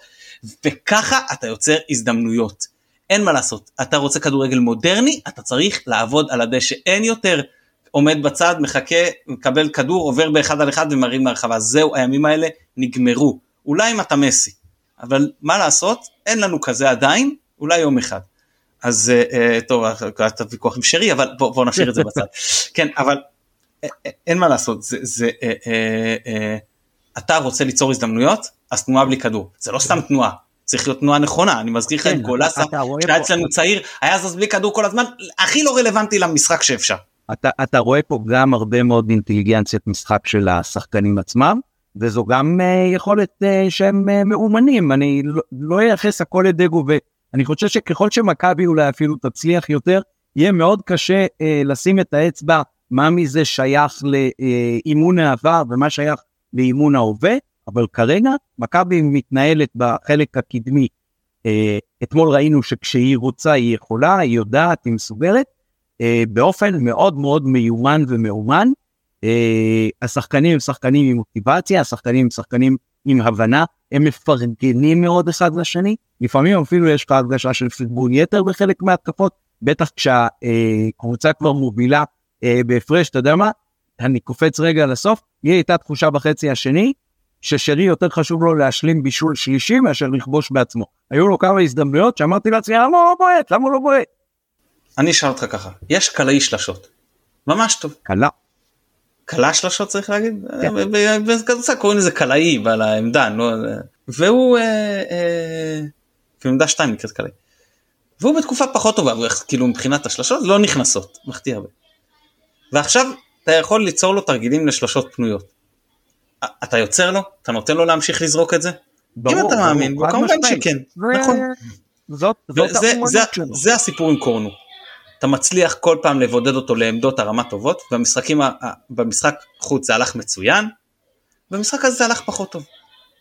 וככה אתה יוצר הזדמנויות. אין מה לעשות, אתה רוצה כדורגל מודרני, אתה צריך לעבוד על הדשא, אין יותר עומד בצד, מחכה, מקבל כדור, עובר באחד על אחד ומרים מהרחבה. זהו, הימים האלה נגמרו. אולי אם אתה מסי, אבל מה לעשות, אין לנו כזה עדיין, אולי יום אחד. אז אה, טוב, אתה ויכוח עם שרי, אבל בוא, בוא נשאיר את זה בצד. כן, אבל אה, אה, אין מה לעשות, זה, זה אה, אה, אה, אתה רוצה ליצור הזדמנויות, אז תנועה בלי כדור. זה לא סתם תנועה, צריך להיות תנועה נכונה, אני מזכיר לך את גולסה, שהיה אצלנו צעיר, היה זז בלי כדור כל הזמן, הכי לא רלוונטי למשחק שאפשר. אתה, אתה רואה פה גם הרבה מאוד אינטליגנציית משחק של השחקנים עצמם, וזו גם uh, יכולת uh, שהם uh, מאומנים, אני לא, לא הכל לדגו, ואני חושב שככל שמכבי אולי אפילו תצליח יותר, יהיה מאוד קשה uh, לשים את האצבע מה מזה שייך לאימון העבר ומה שייך לאימון ההווה, אבל כרגע מכבי מתנהלת בחלק הקדמי. אה, אתמול ראינו שכשהיא רוצה היא יכולה, היא יודעת, היא מסוגלת, באופן מאוד מאוד מיומן ומאומן. אה, השחקנים הם שחקנים עם מוטיבציה, השחקנים הם שחקנים עם הבנה, הם מפרגנים מאוד אחד לשני, לפעמים אפילו יש לך הרגשה של פרגון יתר בחלק מההתקפות, בטח כשהקבוצה כבר מובילה בהפרש, אתה יודע מה, אני קופץ רגע לסוף, לי הייתה תחושה בחצי השני, ששרי יותר חשוב לו להשלים בישול שלישי מאשר לכבוש בעצמו. היו לו כמה הזדמנויות שאמרתי לעצמי למה הוא לא בועט? למה הוא לא בועט? אני אשאל אותך ככה, יש קלעי שלשות, ממש טוב. קלה. קלה שלשות צריך להגיד? כן. בכדורסל קוראים לזה קלעי על העמדה, לא... והוא, בעמדה אה, 2 נקראת קלעי. והוא בתקופה פחות טובה, כאילו מבחינת השלשות לא נכנסות, מחטיא הרבה. ועכשיו אתה יכול ליצור לו תרגילים לשלושות פנויות. אתה יוצר לו? אתה נותן לו להמשיך לזרוק את זה? ברור, אם אתה מאמין, כמובן שכן, נכון. זאת, זאת זה, זה, זה הסיפור עם קורנו. אתה מצליח כל פעם לבודד אותו לעמדות הרמה טובות, והמשחקים, במשחק חוץ זה הלך מצוין, במשחק הזה זה הלך פחות טוב.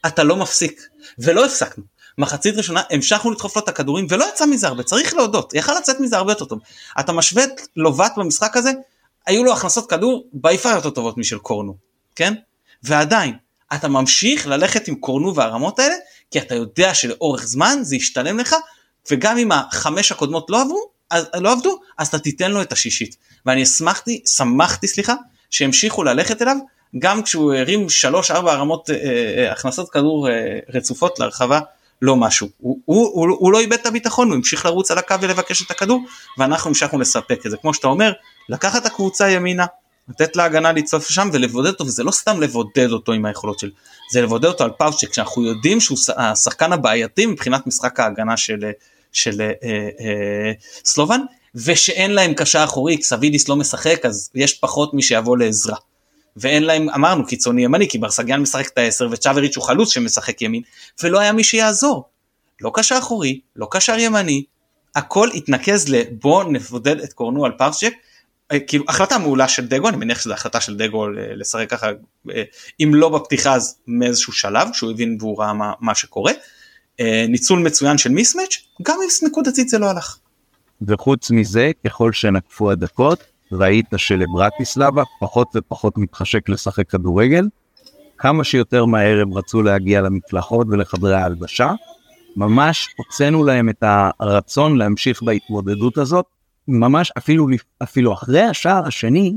אתה לא מפסיק, ולא הפסקנו. מחצית ראשונה המשכנו לדחוף לו את הכדורים ולא יצא מזה הרבה, צריך להודות, יכל לצאת מזה הרבה יותר טוב. אתה משווה את לובט במשחק הזה היו לו הכנסות כדור ביפה יותר טובות משל קורנו, כן? ועדיין, אתה ממשיך ללכת עם קורנו והרמות האלה, כי אתה יודע שלאורך זמן זה ישתלם לך, וגם אם החמש הקודמות לא עברו, אז, לא עבדו, אז אתה תיתן לו את השישית. ואני אשמחתי, שמחתי, סליחה, שהמשיכו ללכת אליו, גם כשהוא הרים שלוש ארבע הרמות אה, אה, הכנסות כדור אה, רצופות להרחבה לא משהו. הוא, הוא, הוא, הוא לא איבד את הביטחון, הוא המשיך לרוץ על הקו ולבקש את הכדור, ואנחנו המשכנו לספק את זה. כמו שאתה אומר, לקחת את הקבוצה ימינה, לתת להגנה לצוף שם ולבודד אותו, וזה לא סתם לבודד אותו עם היכולות של, זה לבודד אותו על פאוצ'ק, כשאנחנו יודעים שהוא השחקן הבעייתי מבחינת משחק ההגנה של, של אה, אה, סלובן, ושאין להם קשר אחורי, סבידיס לא משחק, אז יש פחות מי שיבוא לעזרה. ואין להם, אמרנו, קיצוני ימני, כי ברסגיאן משחק את העשר וצ'אבריץ' הוא חלוץ שמשחק ימין, ולא היה מי שיעזור. לא קשר אחורי, לא קשר ימני, הכל התנקז לבוא נבודד את קורנו על פאוצ'ק, אה, כאילו החלטה מעולה של דגו, אני מניח שזו החלטה של דגו לשחק ככה, אה, אם לא בפתיחה אז מאיזשהו שלב, שהוא הבין והוא ראה מה, מה שקורה. אה, ניצול מצוין של מיסמץ', גם אם נקודתית זה לא הלך. וחוץ מזה, ככל שנקפו הדקות, ראית שלברטיסלבה פחות ופחות מתחשק לשחק כדורגל, כמה שיותר מהר הם רצו להגיע למקלחות ולחדרי ההלבשה, ממש הוצאנו להם את הרצון להמשיך בהתמודדות הזאת, ממש אפילו, אפילו אחרי השער השני,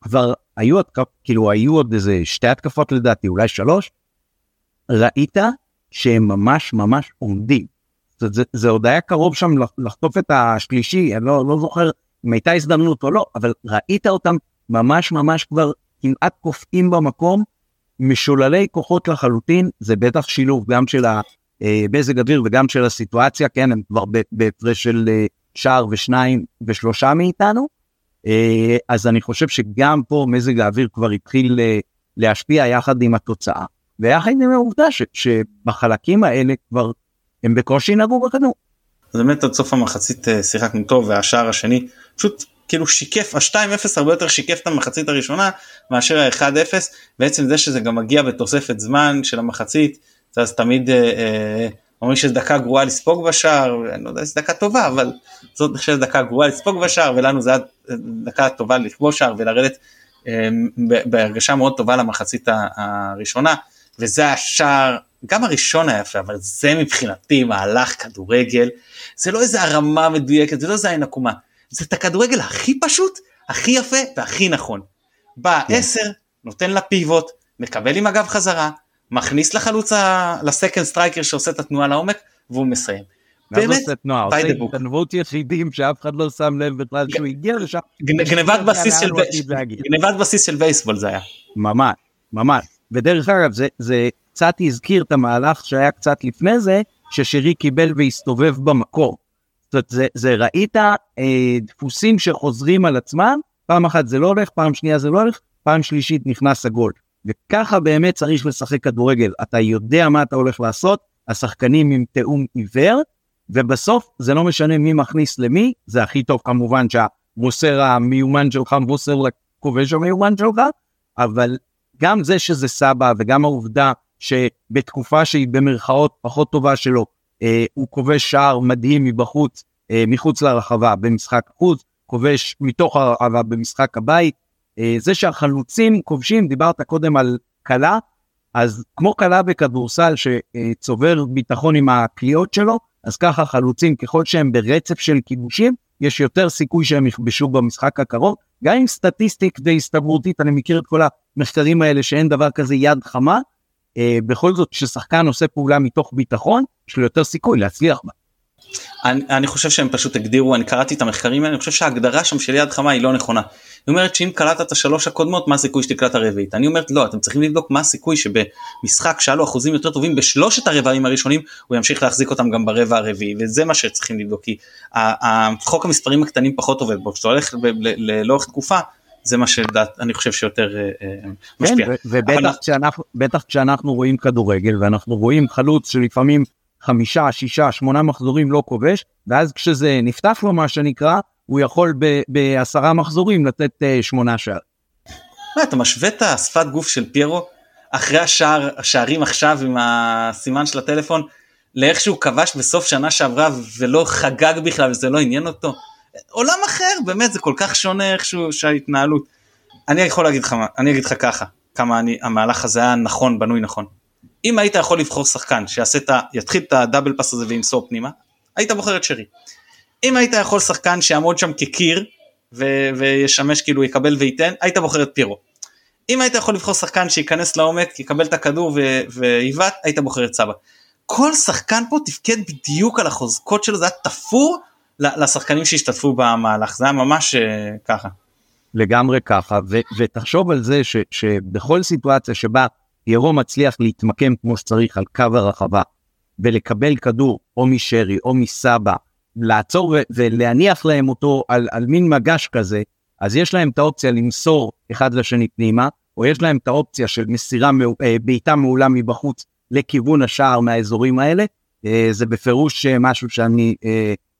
כבר היו, כאילו היו עוד איזה שתי התקפות לדעתי, אולי שלוש, ראית שהם ממש ממש עומדים. זה, זה, זה עוד היה קרוב שם לחטוף את השלישי, אני לא, לא זוכר אם הייתה הזדמנות או לא, אבל ראית אותם ממש ממש כבר כמעט קופאים במקום, משוללי כוחות לחלוטין, זה בטח שילוב גם של המזג אוויר וגם של הסיטואציה, כן, הם כבר בהפרש של אה, שער ושניים ושלושה מאיתנו, אה, אז אני חושב שגם פה מזג האוויר כבר התחיל אה, להשפיע יחד עם התוצאה, ויחד עם העובדה שבחלקים האלה כבר הם בקושי נגעו בכדור. אז באמת עד סוף המחצית אה, שיחקנו טוב והשער השני פשוט כאילו שיקף ה-2-0 הרבה יותר שיקף את המחצית הראשונה מאשר ה-1-0 בעצם זה שזה גם מגיע בתוספת זמן של המחצית אז תמיד אה, אה, אומרים שזו דקה גרועה לספוג בשער אני לא יודע איזה דקה טובה אבל זאת נחשבת דקה גרועה לספוג בשער ולנו זה היה דקה טובה לכבוש שער ולרדת אה, בהרגשה מאוד טובה למחצית הראשונה וזה השער גם הראשון היה יפה, אבל זה מבחינתי מהלך כדורגל, זה לא איזה הרמה מדויקת, זה לא איזה עין עקומה, זה את הכדורגל הכי פשוט, הכי יפה והכי נכון. בא כן. עשר, נותן לה פיבוט, מקבל עם הגב חזרה, מכניס לחלוץ ה- ל second striker שעושה את התנועה לעומק, והוא מסיים. באמת, by the book. התגנבות יחידים שאף אחד לא שם לב בכלל שהוא הגיע לשם. גנבת בסיס של בייסבול זה היה. ממש, ממש. ודרך אגב, זה, זה קצת הזכיר את המהלך שהיה קצת לפני זה, ששירי קיבל והסתובב במקום. זאת אומרת, זה, זה ראית אה, דפוסים שחוזרים על עצמם, פעם אחת זה לא הולך, פעם שנייה זה לא הולך, פעם שלישית נכנס הגול. וככה באמת צריך לשחק כדורגל. אתה יודע מה אתה הולך לעשות, השחקנים עם תיאום עיוור, ובסוף זה לא משנה מי מכניס למי, זה הכי טוב כמובן שהמוסר המיומן שלך מוסר לכובש המיומן שלך, אבל גם זה שזה סבא וגם העובדה שבתקופה שהיא במרכאות פחות טובה שלו, אה, הוא כובש שער מדהים מבחוץ, אה, מחוץ לרחבה במשחק חוץ, כובש מתוך הרחבה במשחק הבית, אה, זה שהחלוצים כובשים, דיברת קודם על כלה, אז כמו כלה בכדורסל שצובר ביטחון עם הקליעות שלו, אז ככה חלוצים ככל שהם ברצף של כיבושים, יש יותר סיכוי שהם יכבשו במשחק הקרוב, גם אם סטטיסטית והסתברותית, אני מכיר את כל המחקרים האלה שאין דבר כזה יד חמה, אה, בכל זאת כששחקן עושה פעולה מתוך ביטחון, יש לו יותר סיכוי להצליח בה. אני, אני חושב שהם פשוט הגדירו, אני קראתי את המחקרים האלה, אני חושב שההגדרה שם של יד חמה היא לא נכונה. היא אומרת שאם קלטת את השלוש הקודמות, מה הסיכוי שתקלט הרביעית? אני אומרת לא, אתם צריכים לבדוק מה הסיכוי שבמשחק שהיה לו אחוזים יותר טובים בשלושת הרבעים הראשונים, הוא ימשיך להחזיק אותם גם ברבע הרביעי, וזה מה שצריכים לבדוק, כי חוק המספרים הקטנים פחות עובד בו, כשאתה הולך לאורך תקופה, זה מה שאני חושב שיותר אה, אה, כן, משפיע. ו- ובטח בטח כשאנחנו רואים כדורגל ואנחנו רואים חלוץ שלפעמים חמישה, שישה, שמונה מחזורים לא כובש, ואז כשזה נפתח לו מה שנקרא, הוא יכול בעשרה מחזורים לתת אה, שמונה שער. מה, אתה משווה את השפת גוף של פיירו אחרי השער, השערים עכשיו עם הסימן של הטלפון לאיך שהוא כבש בסוף שנה שעברה ולא חגג בכלל וזה לא עניין אותו. עולם אחר באמת זה כל כך שונה איכשהו שההתנהלות. אני יכול להגיד לך אני אגיד לך ככה כמה אני, המהלך הזה היה נכון בנוי נכון. אם היית יכול לבחור שחקן שיעשה את ה... יתחיל את הדאבל פאס הזה וימסור פנימה, היית בוחר את שרי. אם היית יכול שחקן שיעמוד שם כקיר ו- וישמש כאילו יקבל וייתן, היית בוחר את פירו. אם היית יכול לבחור שחקן שייכנס לעומק, יקבל את הכדור ו- ויבעט, היית בוחר את סבא. כל שחקן פה תפקד בדיוק על החוזקות שלו, זה היה תפור לשחקנים שהשתתפו במהלך, זה היה ממש אה, ככה. לגמרי ככה, ו- ותחשוב על זה ש- שבכל סיטואציה שבה ירו מצליח להתמקם כמו שצריך על קו הרחבה, ולקבל כדור או משרי או מסבא, לעצור ו- ולהניח להם אותו על, על מין מגש כזה, אז יש להם את האופציה למסור אחד לשני פנימה, או יש להם את האופציה של מסירה, אה, בעיטה מעולה מבחוץ לכיוון השער מהאזורים האלה, אה, זה בפירוש אה, משהו שאני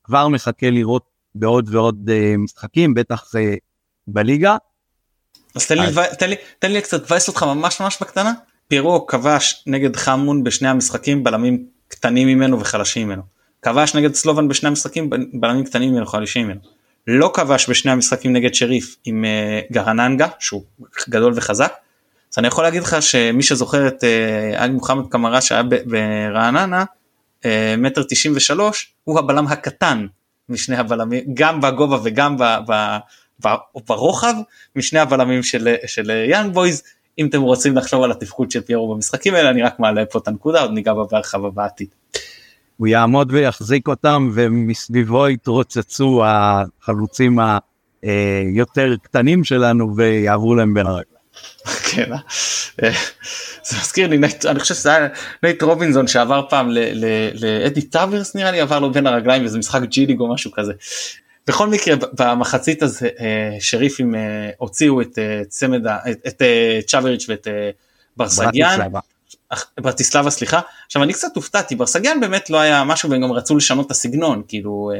כבר מחכה לראות בעוד ועוד משחקים, בטח בליגה. אז תן לי, אז- תן לי, תן לי קצת לבאס אותך ממש ממש בקטנה. פירו כבש נגד חמון בשני המשחקים בלמים קטנים ממנו וחלשים ממנו. כבש נגד סלובן בשני המשחקים בלמים קטנים ממנו וחלשים ממנו. לא כבש בשני המשחקים נגד שריף עם uh, גרננגה שהוא גדול וחזק. אז אני יכול להגיד לך שמי שזוכר את uh, מוחמד קמרה שהיה ברעננה uh, מטר תשעים ושלוש הוא הבלם הקטן משני הבלמים גם בגובה וגם ב, ב, ב, ברוחב משני הבלמים של, של יאנג בויז אם אתם רוצים לחשוב על התפקוד של פיירו במשחקים האלה אני רק מעלה פה את הנקודה עוד ניגע בה בהרחבה בעתיד. הוא יעמוד ויחזיק אותם ומסביבו יתרוצצו החלוצים היותר קטנים שלנו ויעברו להם בין הרגליים. כן, אה? אה, זה מזכיר לי, אני חושב שזה היה נייט רובינזון שעבר פעם לאדי טבארס נראה לי עבר לו בין הרגליים איזה משחק G League או משהו כזה. בכל מקרה במחצית הזה אה, שריפים אה, הוציאו את אה, צמד, את- את צ'אבריץ' ואת ברסגיאן, ברטיסלבה. סליחה. עכשיו אני קצת הופתעתי ברסגיאן באמת לא היה משהו והם גם רצו לשנות את הסגנון כאילו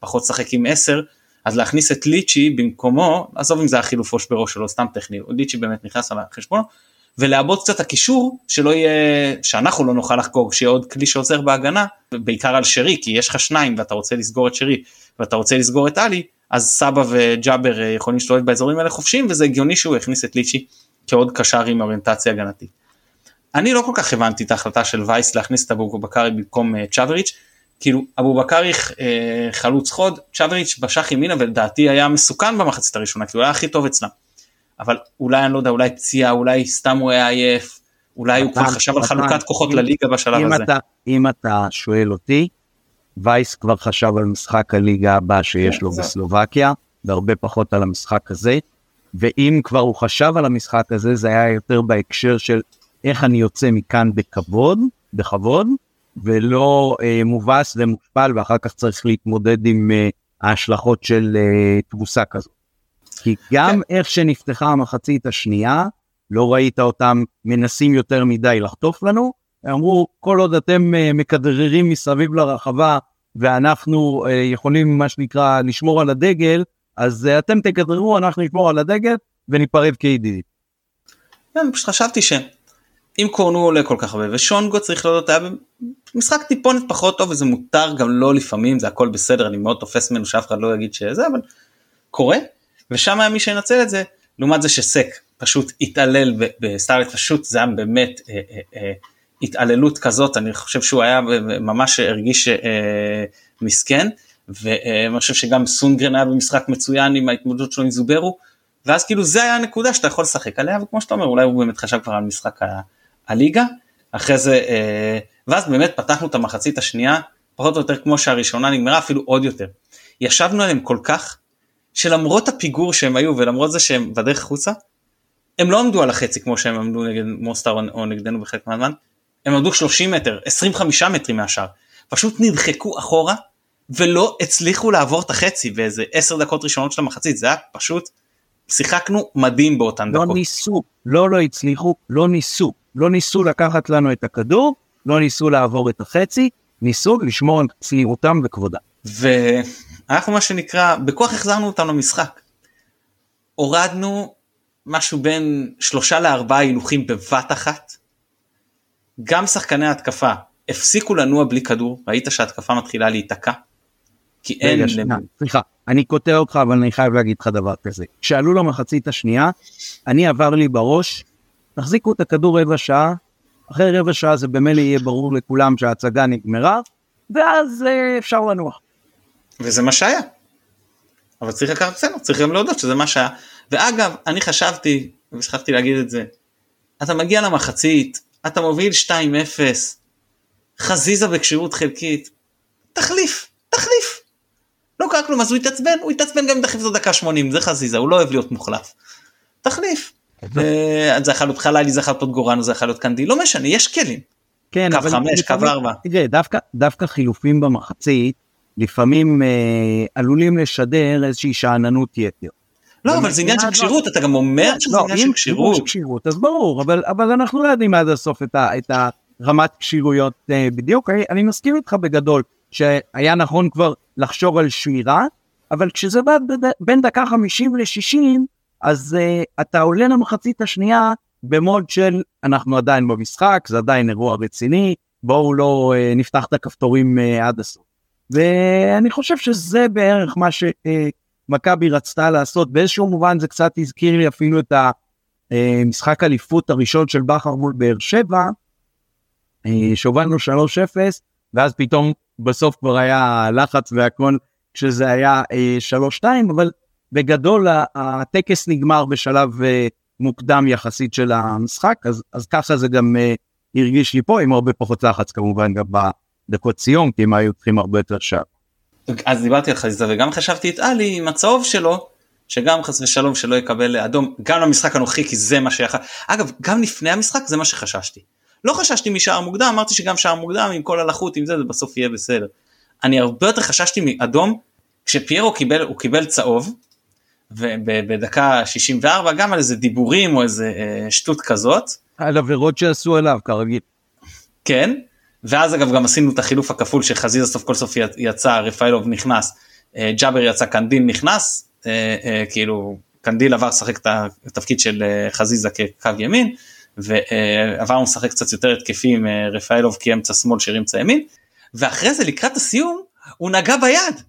פחות לשחק עם 10 אז להכניס את ליצ'י במקומו עזוב אם זה היה חילוף בראש שלו סתם טכני ליצ'י באמת נכנס על החשבון ולעבוד קצת הקישור שלא יהיה שאנחנו לא נוכל לחגוג שיהיה עוד כלי שעוזר בהגנה בעיקר על שרי כי יש לך שניים ואתה רוצה לסגור את שרי ואתה רוצה לסגור את עלי אז סבא וג'אבר אה, יכולים להסתובב באזורים האלה חופשיים וזה הגיוני שהוא יכניס את ליצ'י כעוד קשר עם אוריינטציה הגנתית. אני לא כל כך הבנתי את ההחלטה של וייס להכניס את אבו בקרי במקום אה, צ'אבריץ', כאילו אבו בקרי אה, חלוץ חוד, צ'אבריץ' בשח ימינה ולדעתי היה מסוכן במחצית הראשונה כי הוא היה הכי טוב אצלם. אבל אולי אני לא יודע אולי פציעה אולי סתם הוא היה עייף אולי הוא כבר חשב על חלוקת כוחות לליגה בשלב הזה. אם אתה שואל אותי וייס כבר חשב על משחק הליגה הבא שיש לו כן, בסלובקיה והרבה פחות על המשחק הזה. ואם כבר הוא חשב על המשחק הזה זה היה יותר בהקשר של איך אני יוצא מכאן בכבוד בכבוד ולא אה, מובס ומושפל ואחר כך צריך להתמודד עם אה, ההשלכות של אה, תבוסה כזאת. כי גם כן. איך שנפתחה המחצית השנייה לא ראית אותם מנסים יותר מדי לחטוף לנו אמרו כל עוד אתם אה, מכדררים מסביב לרחבה ואנחנו אה, יכולים מה שנקרא לשמור על הדגל אז אה, אתם תכדררו אנחנו נשמור על הדגל וניפרד כידידים. כן, פשוט חשבתי ש... אם קורנו עולה כל כך הרבה ושונגו צריך להודות היה משחק טיפונת פחות טוב וזה מותר גם לא לפעמים זה הכל בסדר אני מאוד תופס ממנו שאף אחד לא יגיד שזה אבל קורה ושם היה מי שינצל את זה לעומת זה שסק פשוט התעלל בסטארלט פשוט זה היה באמת אה, אה, אה, התעללות כזאת אני חושב שהוא היה ממש הרגיש אה, מסכן ואני חושב שגם סונגרן היה במשחק מצוין עם ההתמודדות שלו עם זוברו ואז כאילו זה היה הנקודה שאתה יכול לשחק עליה וכמו שאתה אומר אולי הוא באמת חשב כבר על משחק הליגה אחרי זה אה, ואז באמת פתחנו את המחצית השנייה פחות או יותר כמו שהראשונה נגמרה אפילו עוד יותר. ישבנו עליהם כל כך שלמרות הפיגור שהם היו ולמרות זה שהם בדרך החוצה הם לא עמדו על החצי כמו שהם עמדו נגד מוסטר או נגדנו בחלק מהזמן הם עמדו 30 מטר 25 מטרים מהשאר פשוט נדחקו אחורה ולא הצליחו לעבור את החצי באיזה 10 דקות ראשונות של המחצית זה היה פשוט שיחקנו מדהים באותן לא דקות. לא ניסו לא לא הצליחו לא ניסו לא ניסו לקחת לנו את הכדור לא ניסו לעבור את החצי ניסו לשמור על צעירותם וכבודם. ואנחנו מה שנקרא בכוח החזרנו אותם למשחק. הורדנו משהו בין שלושה לארבעה הילוכים בבת אחת. גם שחקני ההתקפה הפסיקו לנוע בלי כדור ראית שההתקפה מתחילה להיתקע. כי אין... סליחה אני קוטע אותך אבל אני חייב להגיד לך דבר כזה. כשעלו למחצית השנייה אני עבר לי בראש תחזיקו את הכדור רבע שעה אחרי רבע שעה זה במילא יהיה ברור לכולם שההצגה נגמרה ואז אה, אפשר לנוח. וזה מה שהיה. אבל צריך לקחת בסדר צריך גם להודות שזה מה שהיה ואגב אני חשבתי ושכחתי להגיד את זה אתה מגיע למחצית אתה מוביל 2-0 חזיזה בכשירות חלקית תחליף תחליף לא קרה כלום אז הוא התעצבן הוא התעצבן גם אם תחליף את הדקה 80 זה חזיזה הוא לא אוהב להיות מוחלף. תחליף. זה יכול להיות חללי זה יכול להיות גורנו זה יכול להיות קנדי לא משנה יש כלים. כן, קו חמש קו ארבע. תראה דווקא דווקא חילופים במחצית לפעמים אה, עלולים לשדר איזושהי שאננות יתר. לא אבל זה עניין של כשירות אתה גם אומר שזה לא, עניין של כשירות. אז ברור אבל אבל אנחנו לא יודעים עד הסוף את הרמת כשירויות אה, בדיוק אני מסכים איתך בגדול שהיה נכון כבר לחשוב על שמירה, אבל כשזה בא בין דקה 50 ל-60, אז uh, אתה עולה למחצית השנייה במוד של אנחנו עדיין במשחק, זה עדיין אירוע רציני, בואו לא uh, נפתח את הכפתורים uh, עד הסוף. ואני חושב שזה בערך מה שמכבי uh, רצתה לעשות, באיזשהו מובן זה קצת הזכיר לי אפילו את המשחק אליפות הראשון של בכר מול באר שבע, uh, שהובלנו 3-0, ואז פתאום בסוף כבר היה לחץ והכל כשזה היה אה, שלוש שתיים אבל בגדול הטקס נגמר בשלב אה, מוקדם יחסית של המשחק אז, אז ככה זה גם אה, הרגיש לי פה עם הרבה פחות לחץ כמובן גם בדקות סיום כי הם היו צריכים הרבה יותר שעה. אז דיברתי על חזיזה וגם חשבתי את עלי עם הצהוב שלו שגם חס ושלום שלא יקבל אדום גם למשחק הנוכחי כי זה מה שיכול אגב גם לפני המשחק זה מה שחששתי לא חששתי משער מוקדם, אמרתי שגם שער מוקדם עם כל הלחות עם זה, זה בסוף יהיה בסדר. אני הרבה יותר חששתי מאדום, כשפיירו קיבל, הוא קיבל צהוב, ובדקה 64 גם על איזה דיבורים או איזה אה, שטות כזאת. על עבירות שעשו עליו כרגיל. כן, ואז אגב גם עשינו את החילוף הכפול שחזיזה סוף כל סוף יצא, רפאלוב נכנס, אה, ג'אבר יצא, קנדיל נכנס, אה, אה, כאילו קנדיל עבר לשחק את התפקיד של חזיזה כקו ימין. ועברנו לשחק קצת יותר התקפי עם רפאלוב כאמצע שמאל שיר אמצע ימין ואחרי זה לקראת הסיום הוא נגע ביד.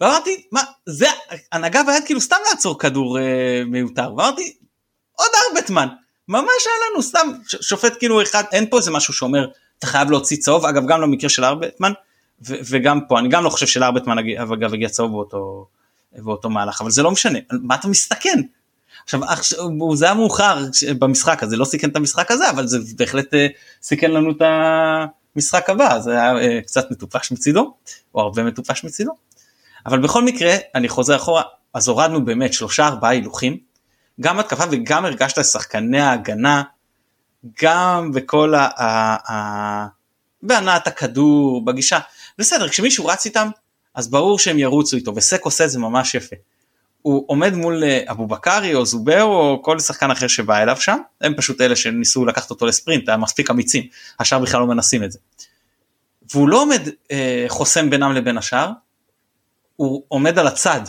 ואמרתי מה זה הנגע ביד כאילו סתם לעצור כדור אה, מיותר ואמרתי עוד ארבטמן ממש היה לנו סתם שופט כאילו אחד אין פה איזה משהו שאומר אתה חייב להוציא צהוב אגב גם למקרה של ארבטמן וגם פה אני גם לא חושב שלארבטמן אגב הגיע צהוב באותו, באותו מהלך אבל זה לא משנה מה אתה מסתכן. עכשיו זה היה מאוחר במשחק הזה לא סיכן את המשחק הזה אבל זה בהחלט אה, סיכן לנו את המשחק הבא זה היה אה, קצת מטופש מצידו או הרבה מטופש מצידו. אבל בכל מקרה אני חוזר אחורה אז הורדנו באמת שלושה ארבעה הילוכים גם התקפה וגם הרגשת שחקני ההגנה גם בכל ה... ה... בהנעת הכדור בגישה בסדר כשמישהו רץ איתם אז ברור שהם ירוצו איתו וסק עושה את זה ממש יפה. הוא עומד מול אה, אבו בקרי או זובר או כל שחקן אחר שבא אליו שם הם פשוט אלה שניסו לקחת אותו לספרינט היה מספיק אמיצים השאר בכלל לא מנסים את זה. והוא לא עומד אה, חוסם בינם לבין השאר הוא עומד על הצד.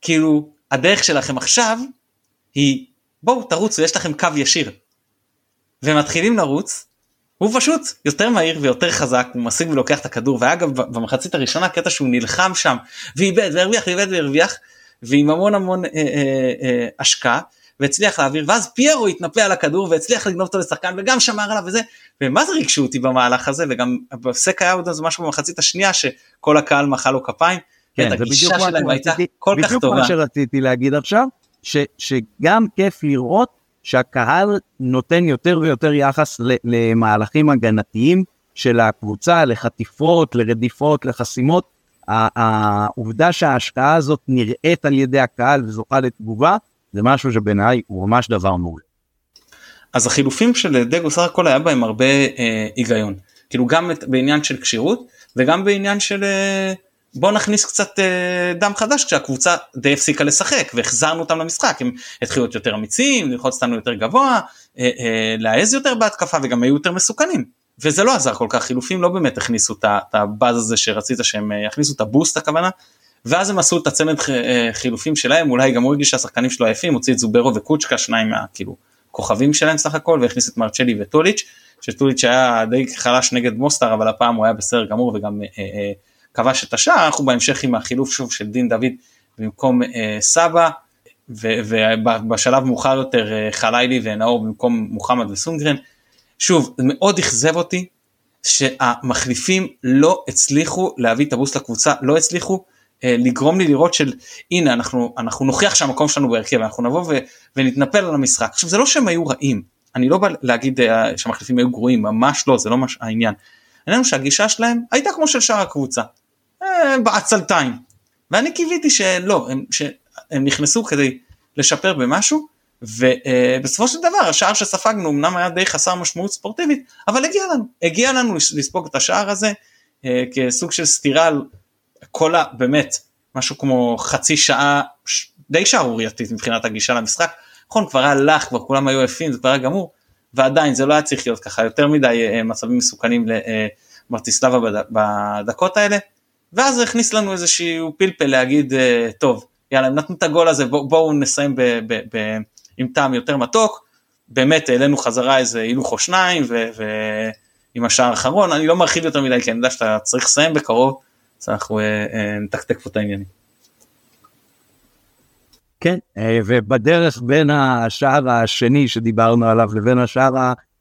כאילו הדרך שלכם עכשיו היא בואו תרוצו יש לכם קו ישיר. ומתחילים לרוץ הוא פשוט יותר מהיר ויותר חזק הוא משיג ולוקח את הכדור ואגב במחצית הראשונה קטע שהוא נלחם שם ואיבד והרוויח ואיבד והרוויח ועם המון המון אה, אה, אה, השקעה והצליח להעביר ואז פיירו התנפל על הכדור והצליח לגנוב אותו לשחקן וגם שמר עליו וזה ומה זה ריגשו אותי במהלך הזה וגם בסק היה עוד איזה משהו במחצית השנייה שכל הקהל מחא לו כפיים. כן, זה בדיוק מה שרציתי, בדיוק מה שרציתי להגיד עכשיו ש, שגם כיף לראות שהקהל נותן יותר ויותר יחס למהלכים הגנתיים של הקבוצה, לחטיפות, לרדיפות, לחסימות. העובדה שההשקעה הזאת נראית על ידי הקהל וזוכה לתגובה, זה משהו שבעיניי הוא ממש דבר מעולה. אז החילופים של דגו סך הכל היה בהם הרבה אה, היגיון. כאילו גם בעניין של כשירות וגם בעניין של אה, בוא נכניס קצת אה, דם חדש כשהקבוצה די הפסיקה לשחק והחזרנו אותם למשחק. הם התחילו להיות יותר אמיצים ללחוץ אותנו יותר גבוה אה, אה, להעז יותר בהתקפה וגם היו יותר מסוכנים. וזה לא עזר כל כך חילופים לא באמת הכניסו את הבאז הזה שרצית שהם אה, יכניסו את הבוסט הכוונה. ואז הם עשו את הצמד אה, חילופים שלהם אולי גם הוא הרגיש שהשחקנים שלו עייפים הוציא את זוברו וקוצ'קה שניים מהכאילו כוכבים שלהם סך הכל והכניס את מרצ'לי וטוליץ' שטוליץ' היה די חלש נגד מוסטר אבל הפעם הוא היה בסדר גמור וגם אה, אה, כבש את השער, אנחנו בהמשך עם החילוף שוב של דין דוד במקום אה, סבא, ובשלב מאוחר יותר אה, חלילי ונאור במקום מוחמד וסונגרן. שוב, מאוד אכזב אותי שהמחליפים לא הצליחו להביא את הבוסט לקבוצה, לא הצליחו אה, לגרום לי לראות של הנה אנחנו, אנחנו נוכיח שהמקום שלנו בהרכב, אנחנו נבוא ו, ונתנפל על המשחק. עכשיו זה לא שהם היו רעים, אני לא בא להגיד אה, שהמחליפים היו גרועים, ממש לא, זה לא מש... העניין. העניין הוא שהגישה שלהם הייתה כמו של שאר הקבוצה. אה, בעצלתיים. ואני קיוויתי שלא, הם, שהם נכנסו כדי לשפר במשהו, ובסופו של דבר השער שספגנו אמנם היה די חסר משמעות ספורטיבית, אבל הגיע לנו, הגיע לנו לספוג את השער הזה אה, כסוג של סתירה על כל ה... באמת, משהו כמו חצי שעה די שערורייתית מבחינת הגישה למשחק. נכון, כבר היה לך, כבר כולם היו יפים, זה כבר היה גמור, ועדיין זה לא היה צריך להיות ככה, יותר מדי אה, מצבים מסוכנים למרטיסלבה בדקות האלה. ואז זה הכניס לנו איזשהו פלפל להגיד אה, טוב יאללה נתנו את הגול הזה בואו בוא נסיים ב, ב, ב, עם טעם יותר מתוק באמת העלינו חזרה איזה הילוך או שניים ועם השער האחרון אני לא מרחיב יותר מדי כי אני יודע שאתה צריך לסיים בקרוב אז אנחנו אה, אה, נתקתק פה את העניינים. כן ובדרך בין השער השני שדיברנו עליו לבין השער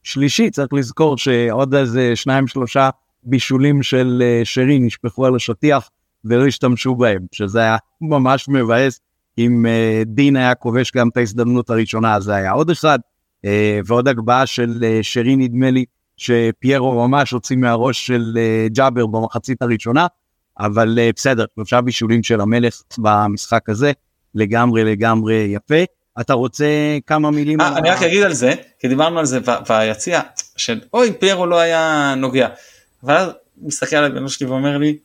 השלישי צריך לזכור שעוד איזה שניים שלושה בישולים של אה, שרי נשפכו על השטיח ולא השתמשו בהם, שזה היה ממש מבאס. אם אה, דין היה כובש גם את ההזדמנות הראשונה, זה היה עוד אחד. אה, ועוד הגבהה של שרי נדמה לי, שפיירו ממש הוציא מהראש של ג'אבר במחצית הראשונה, אבל בסדר, שלושה בישולים של המלך במשחק הזה, לגמרי לגמרי יפה. אתה רוצה כמה מילים? אני רק אגיד על זה, כי דיברנו על זה ביציע, של אוי פיירו לא היה נוגע. ואז מסתכל על הבן שלי ואומר לי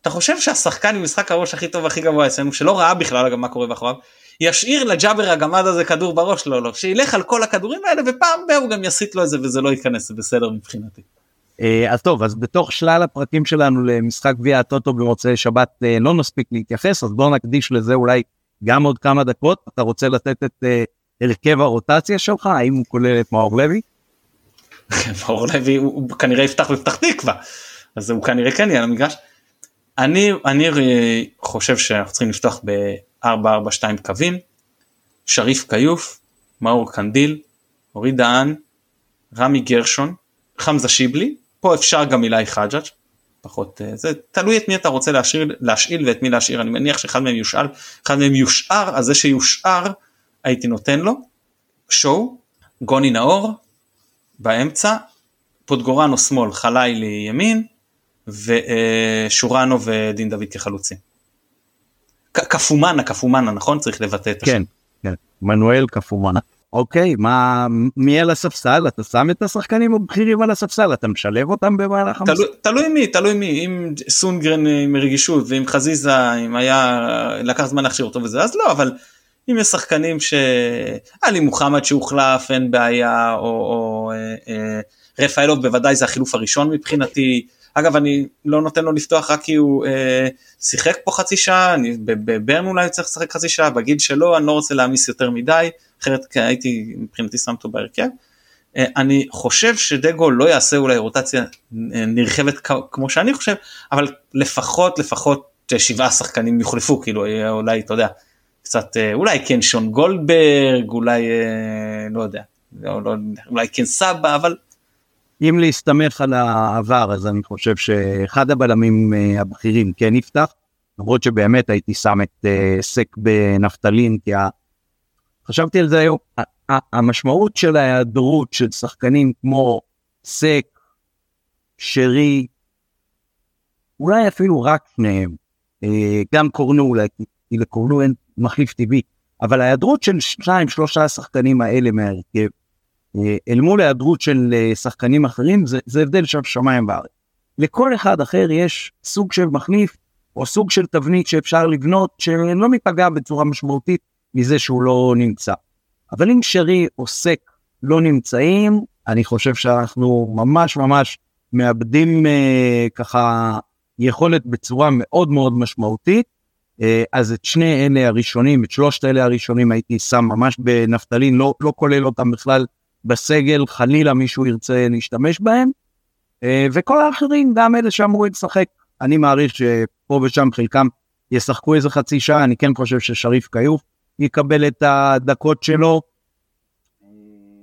אתה חושב שהשחקן עם משחק הראש הכי טוב הכי גבוה אצלנו שלא ראה בכלל גם מה קורה מאחוריו ישאיר לג'אבר הגמד הזה כדור בראש לא לא שילך על כל הכדורים האלה ופעם בה הוא גם יסיט לו את זה וזה לא ייכנס זה בסדר מבחינתי. אה, אז טוב אז בתוך שלל הפרקים שלנו למשחק גביע הטוטו במוצאי שבת אה, לא נספיק להתייחס אז בוא נקדיש לזה אולי גם עוד כמה דקות אתה רוצה לתת את אה, הרכב הרוטציה שלך האם הוא כולל את מאור לוי? מאור לוי הוא כנראה יפתח בפתח תקווה. אז הוא כנראה כן יהיה על המגרש. אני אני חושב שאנחנו צריכים לפתוח ב-442 קווים. שריף כיוף מאור קנדיל אורי דהן רמי גרשון חמזה שיבלי. פה אפשר גם אילי חג'אג' פחות אה, זה תלוי את מי אתה רוצה להשאיר, להשאיל ואת מי להשאיר. אני מניח שאחד מהם יושאל אחד מהם יושאר אז זה שיושאר הייתי נותן לו. שואו גוני נאור באמצע פוטגורנו שמאל חלילי ימין ושורנו ודין דוד כחלוצים. קפומנה קפומנה נכון צריך לבטא את השם. כן, כן, מנואל קפומנה. אוקיי, מה, מי על הספסל? אתה שם את השחקנים הבכירים על הספסל, אתה משלב אותם במהלך המסע? תלוי, תלוי מי, תלוי מי, אם סונגרן עם רגישות ואם חזיזה, אם היה, לקח זמן להכשיר אותו וזה, אז לא, אבל אם יש שחקנים שעלי מוחמד שהוחלף, אין בעיה, או, או אה, אה, רפאלוב בוודאי זה החילוף הראשון מבחינתי, אגב אני לא נותן לו לפתוח רק כי הוא אה, שיחק פה חצי שעה, אני בברן אולי צריך לשחק חצי שעה, בגיל שלו אני לא רוצה להעמיס יותר מדי, אחרת הייתי מבחינתי שם אותו בהרכב. אה, אני חושב שדגו לא יעשה אולי רוטציה אה, נרחבת כמו שאני חושב, אבל לפחות לפחות אה, שבעה שחקנים יוחלפו, כאילו אולי אתה יודע, קצת אולי כן שון גולדברג, אולי לא יודע, לא, לא, אולי כן סבא, אבל אם להסתמך על העבר אז אני חושב שאחד הבלמים הבכירים כן יפתח למרות שבאמת הייתי שם את סק בנפטלין כי חשבתי על זה היום, המשמעות של ההיעדרות של שחקנים כמו סק, שרי, אולי אפילו רק שניהם, אה, גם קורנו אולי, כי לקורנו אין מחליף טבעי, אבל ההיעדרות של שניים שלושה שחקנים האלה מההרכב, אה, אל מול ההיעדרות של אה, שחקנים אחרים, זה, זה הבדל של שמיים וארץ. לכל אחד אחר יש סוג של מחליף, או סוג של תבנית שאפשר לבנות, שלא מתפגע בצורה משמעותית מזה שהוא לא נמצא. אבל אם שרי או סק לא נמצאים, אני חושב שאנחנו ממש ממש מאבדים אה, ככה יכולת בצורה מאוד מאוד משמעותית. אה, אז את שני אלה הראשונים, את שלושת אלה הראשונים הייתי שם ממש בנפטלין, לא, לא כולל אותם בכלל בסגל, חלילה מישהו ירצה להשתמש בהם. אה, וכל האחרים, גם אלה שאמורים לשחק, אני מעריך שפה ושם חלקם ישחקו איזה חצי שעה, אני כן חושב ששריף כיוף יקבל את הדקות שלו.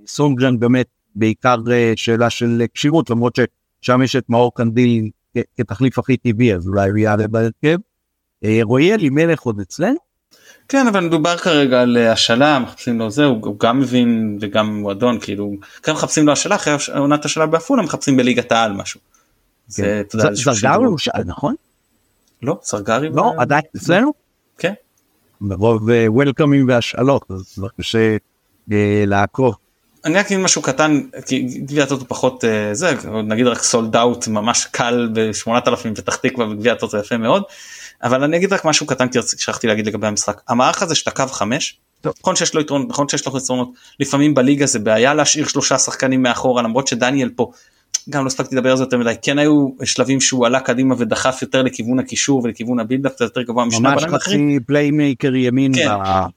סונגרן באמת בעיקר אה, שאלה של כשירות למרות ששם יש את מאור קנדיל כתחליף הכי טבעי אז אולי הוא יעלה בהרכב. אה, רועי אלימלך עוד אצלנו? כן אבל מדובר כרגע על אה, השאלה מחפשים לו זה הוא גם מבין וגם מועדון כאילו כאן מחפשים לו השאלה אחרי עונת השאלה בעפולה מחפשים בליגת העל משהו. כן. זרגרי הוא שאל נכון? לא סרגרי לא עדיין אצלנו? כן. מרוב וולקאמים והשאלות אז קשה לעקוב. אני רק אגיד משהו קטן כי גביע הטוטו פחות אה, זה נגיד רק סולד אאוט ממש קל ב-8000 פתח תקווה וגביע הטוטו יפה מאוד אבל אני אגיד רק משהו קטן כי שכחתי להגיד לגבי המשחק. המערך הזה שאתה קו חמש נכון שיש לו יתרון נכון שיש לו יתרונות לפעמים בליגה זה בעיה להשאיר שלושה שחקנים מאחורה למרות שדניאל פה גם לא הספקתי לדבר על זה יותר מדי כן היו שלבים שהוא עלה קדימה ודחף יותר לכיוון הקישור ולכיוון ה buildup יותר גבוה משני ממש חצי playmaker ימין כן,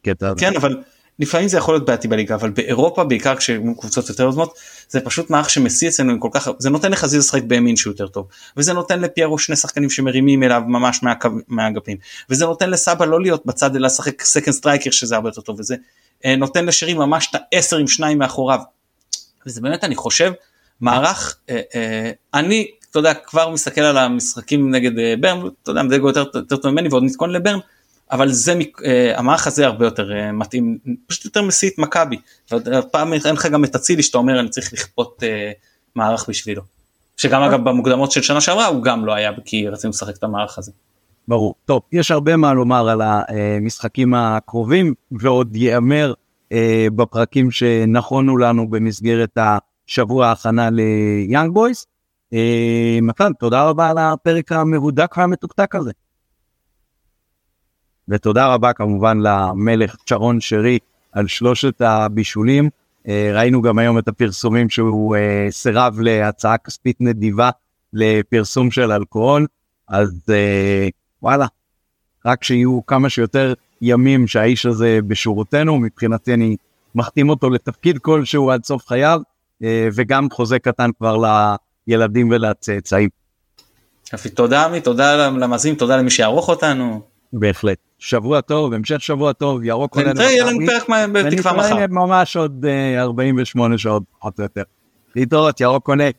בקטע הזה. כן אבל לפעמים זה יכול להיות בעייתי בליגה אבל באירופה בעיקר כשקבוצות יותר יוזמות זה פשוט מערך שמשיא אצלנו עם כל כך זה נותן לחזיז לשחק בימין שהוא יותר טוב. וזה נותן לפיירו שני שחקנים שמרימים אליו ממש מהאגפים וזה נותן לסבא לא להיות בצד אלא לשחק second striker שזה הרבה יותר טוב. וזה אה, נותן לשרי ממש את העשר עם שניים מאחוריו. וזה באמת אני חושב מערך אה, אה, אני אתה יודע כבר מסתכל על המשחקים נגד ברן אתה יודע זה יותר, יותר טוב ממני ועוד נתכונן לברן אבל זה אה, המערך הזה הרבה יותר אה, מתאים פשוט יותר מסית מכבי פעם אין לך גם את אצילי שאתה אומר אני צריך לכפות אה, מערך בשבילו שגם אגב במוקדמות של שנה שעברה הוא גם לא היה כי רצינו לשחק את המערך הזה. ברור טוב יש הרבה מה לומר על המשחקים הקרובים ועוד ייאמר בפרקים שנכונו לנו במסגרת השבוע ההכנה ליאנג בויס. מתן תודה רבה על הפרק המהודק והמתוקתק הזה. ותודה רבה כמובן למלך צ'רון שרי על שלושת הבישולים. אה, ראינו גם היום את הפרסומים שהוא אה, סירב להצעה כספית נדיבה לפרסום של אלכוהול, אז אה, וואלה, רק שיהיו כמה שיותר ימים שהאיש הזה בשורותינו, מבחינתי אני מחתים אותו לתפקיד כלשהו עד סוף חייו, וגם חוזה קטן כבר לילדים ולצאצאים. יופי, תודה עמי, תודה למאזינים, תודה למי שיערוך אותנו. בהחלט. שבוע טוב, המשך שבוע טוב, ירוק עולה. נתראה, יהיה לנו פרק בתקווה מחר. ממש עוד 48 אה, שעות פחות או יותר. להתראות, ירוק קונק.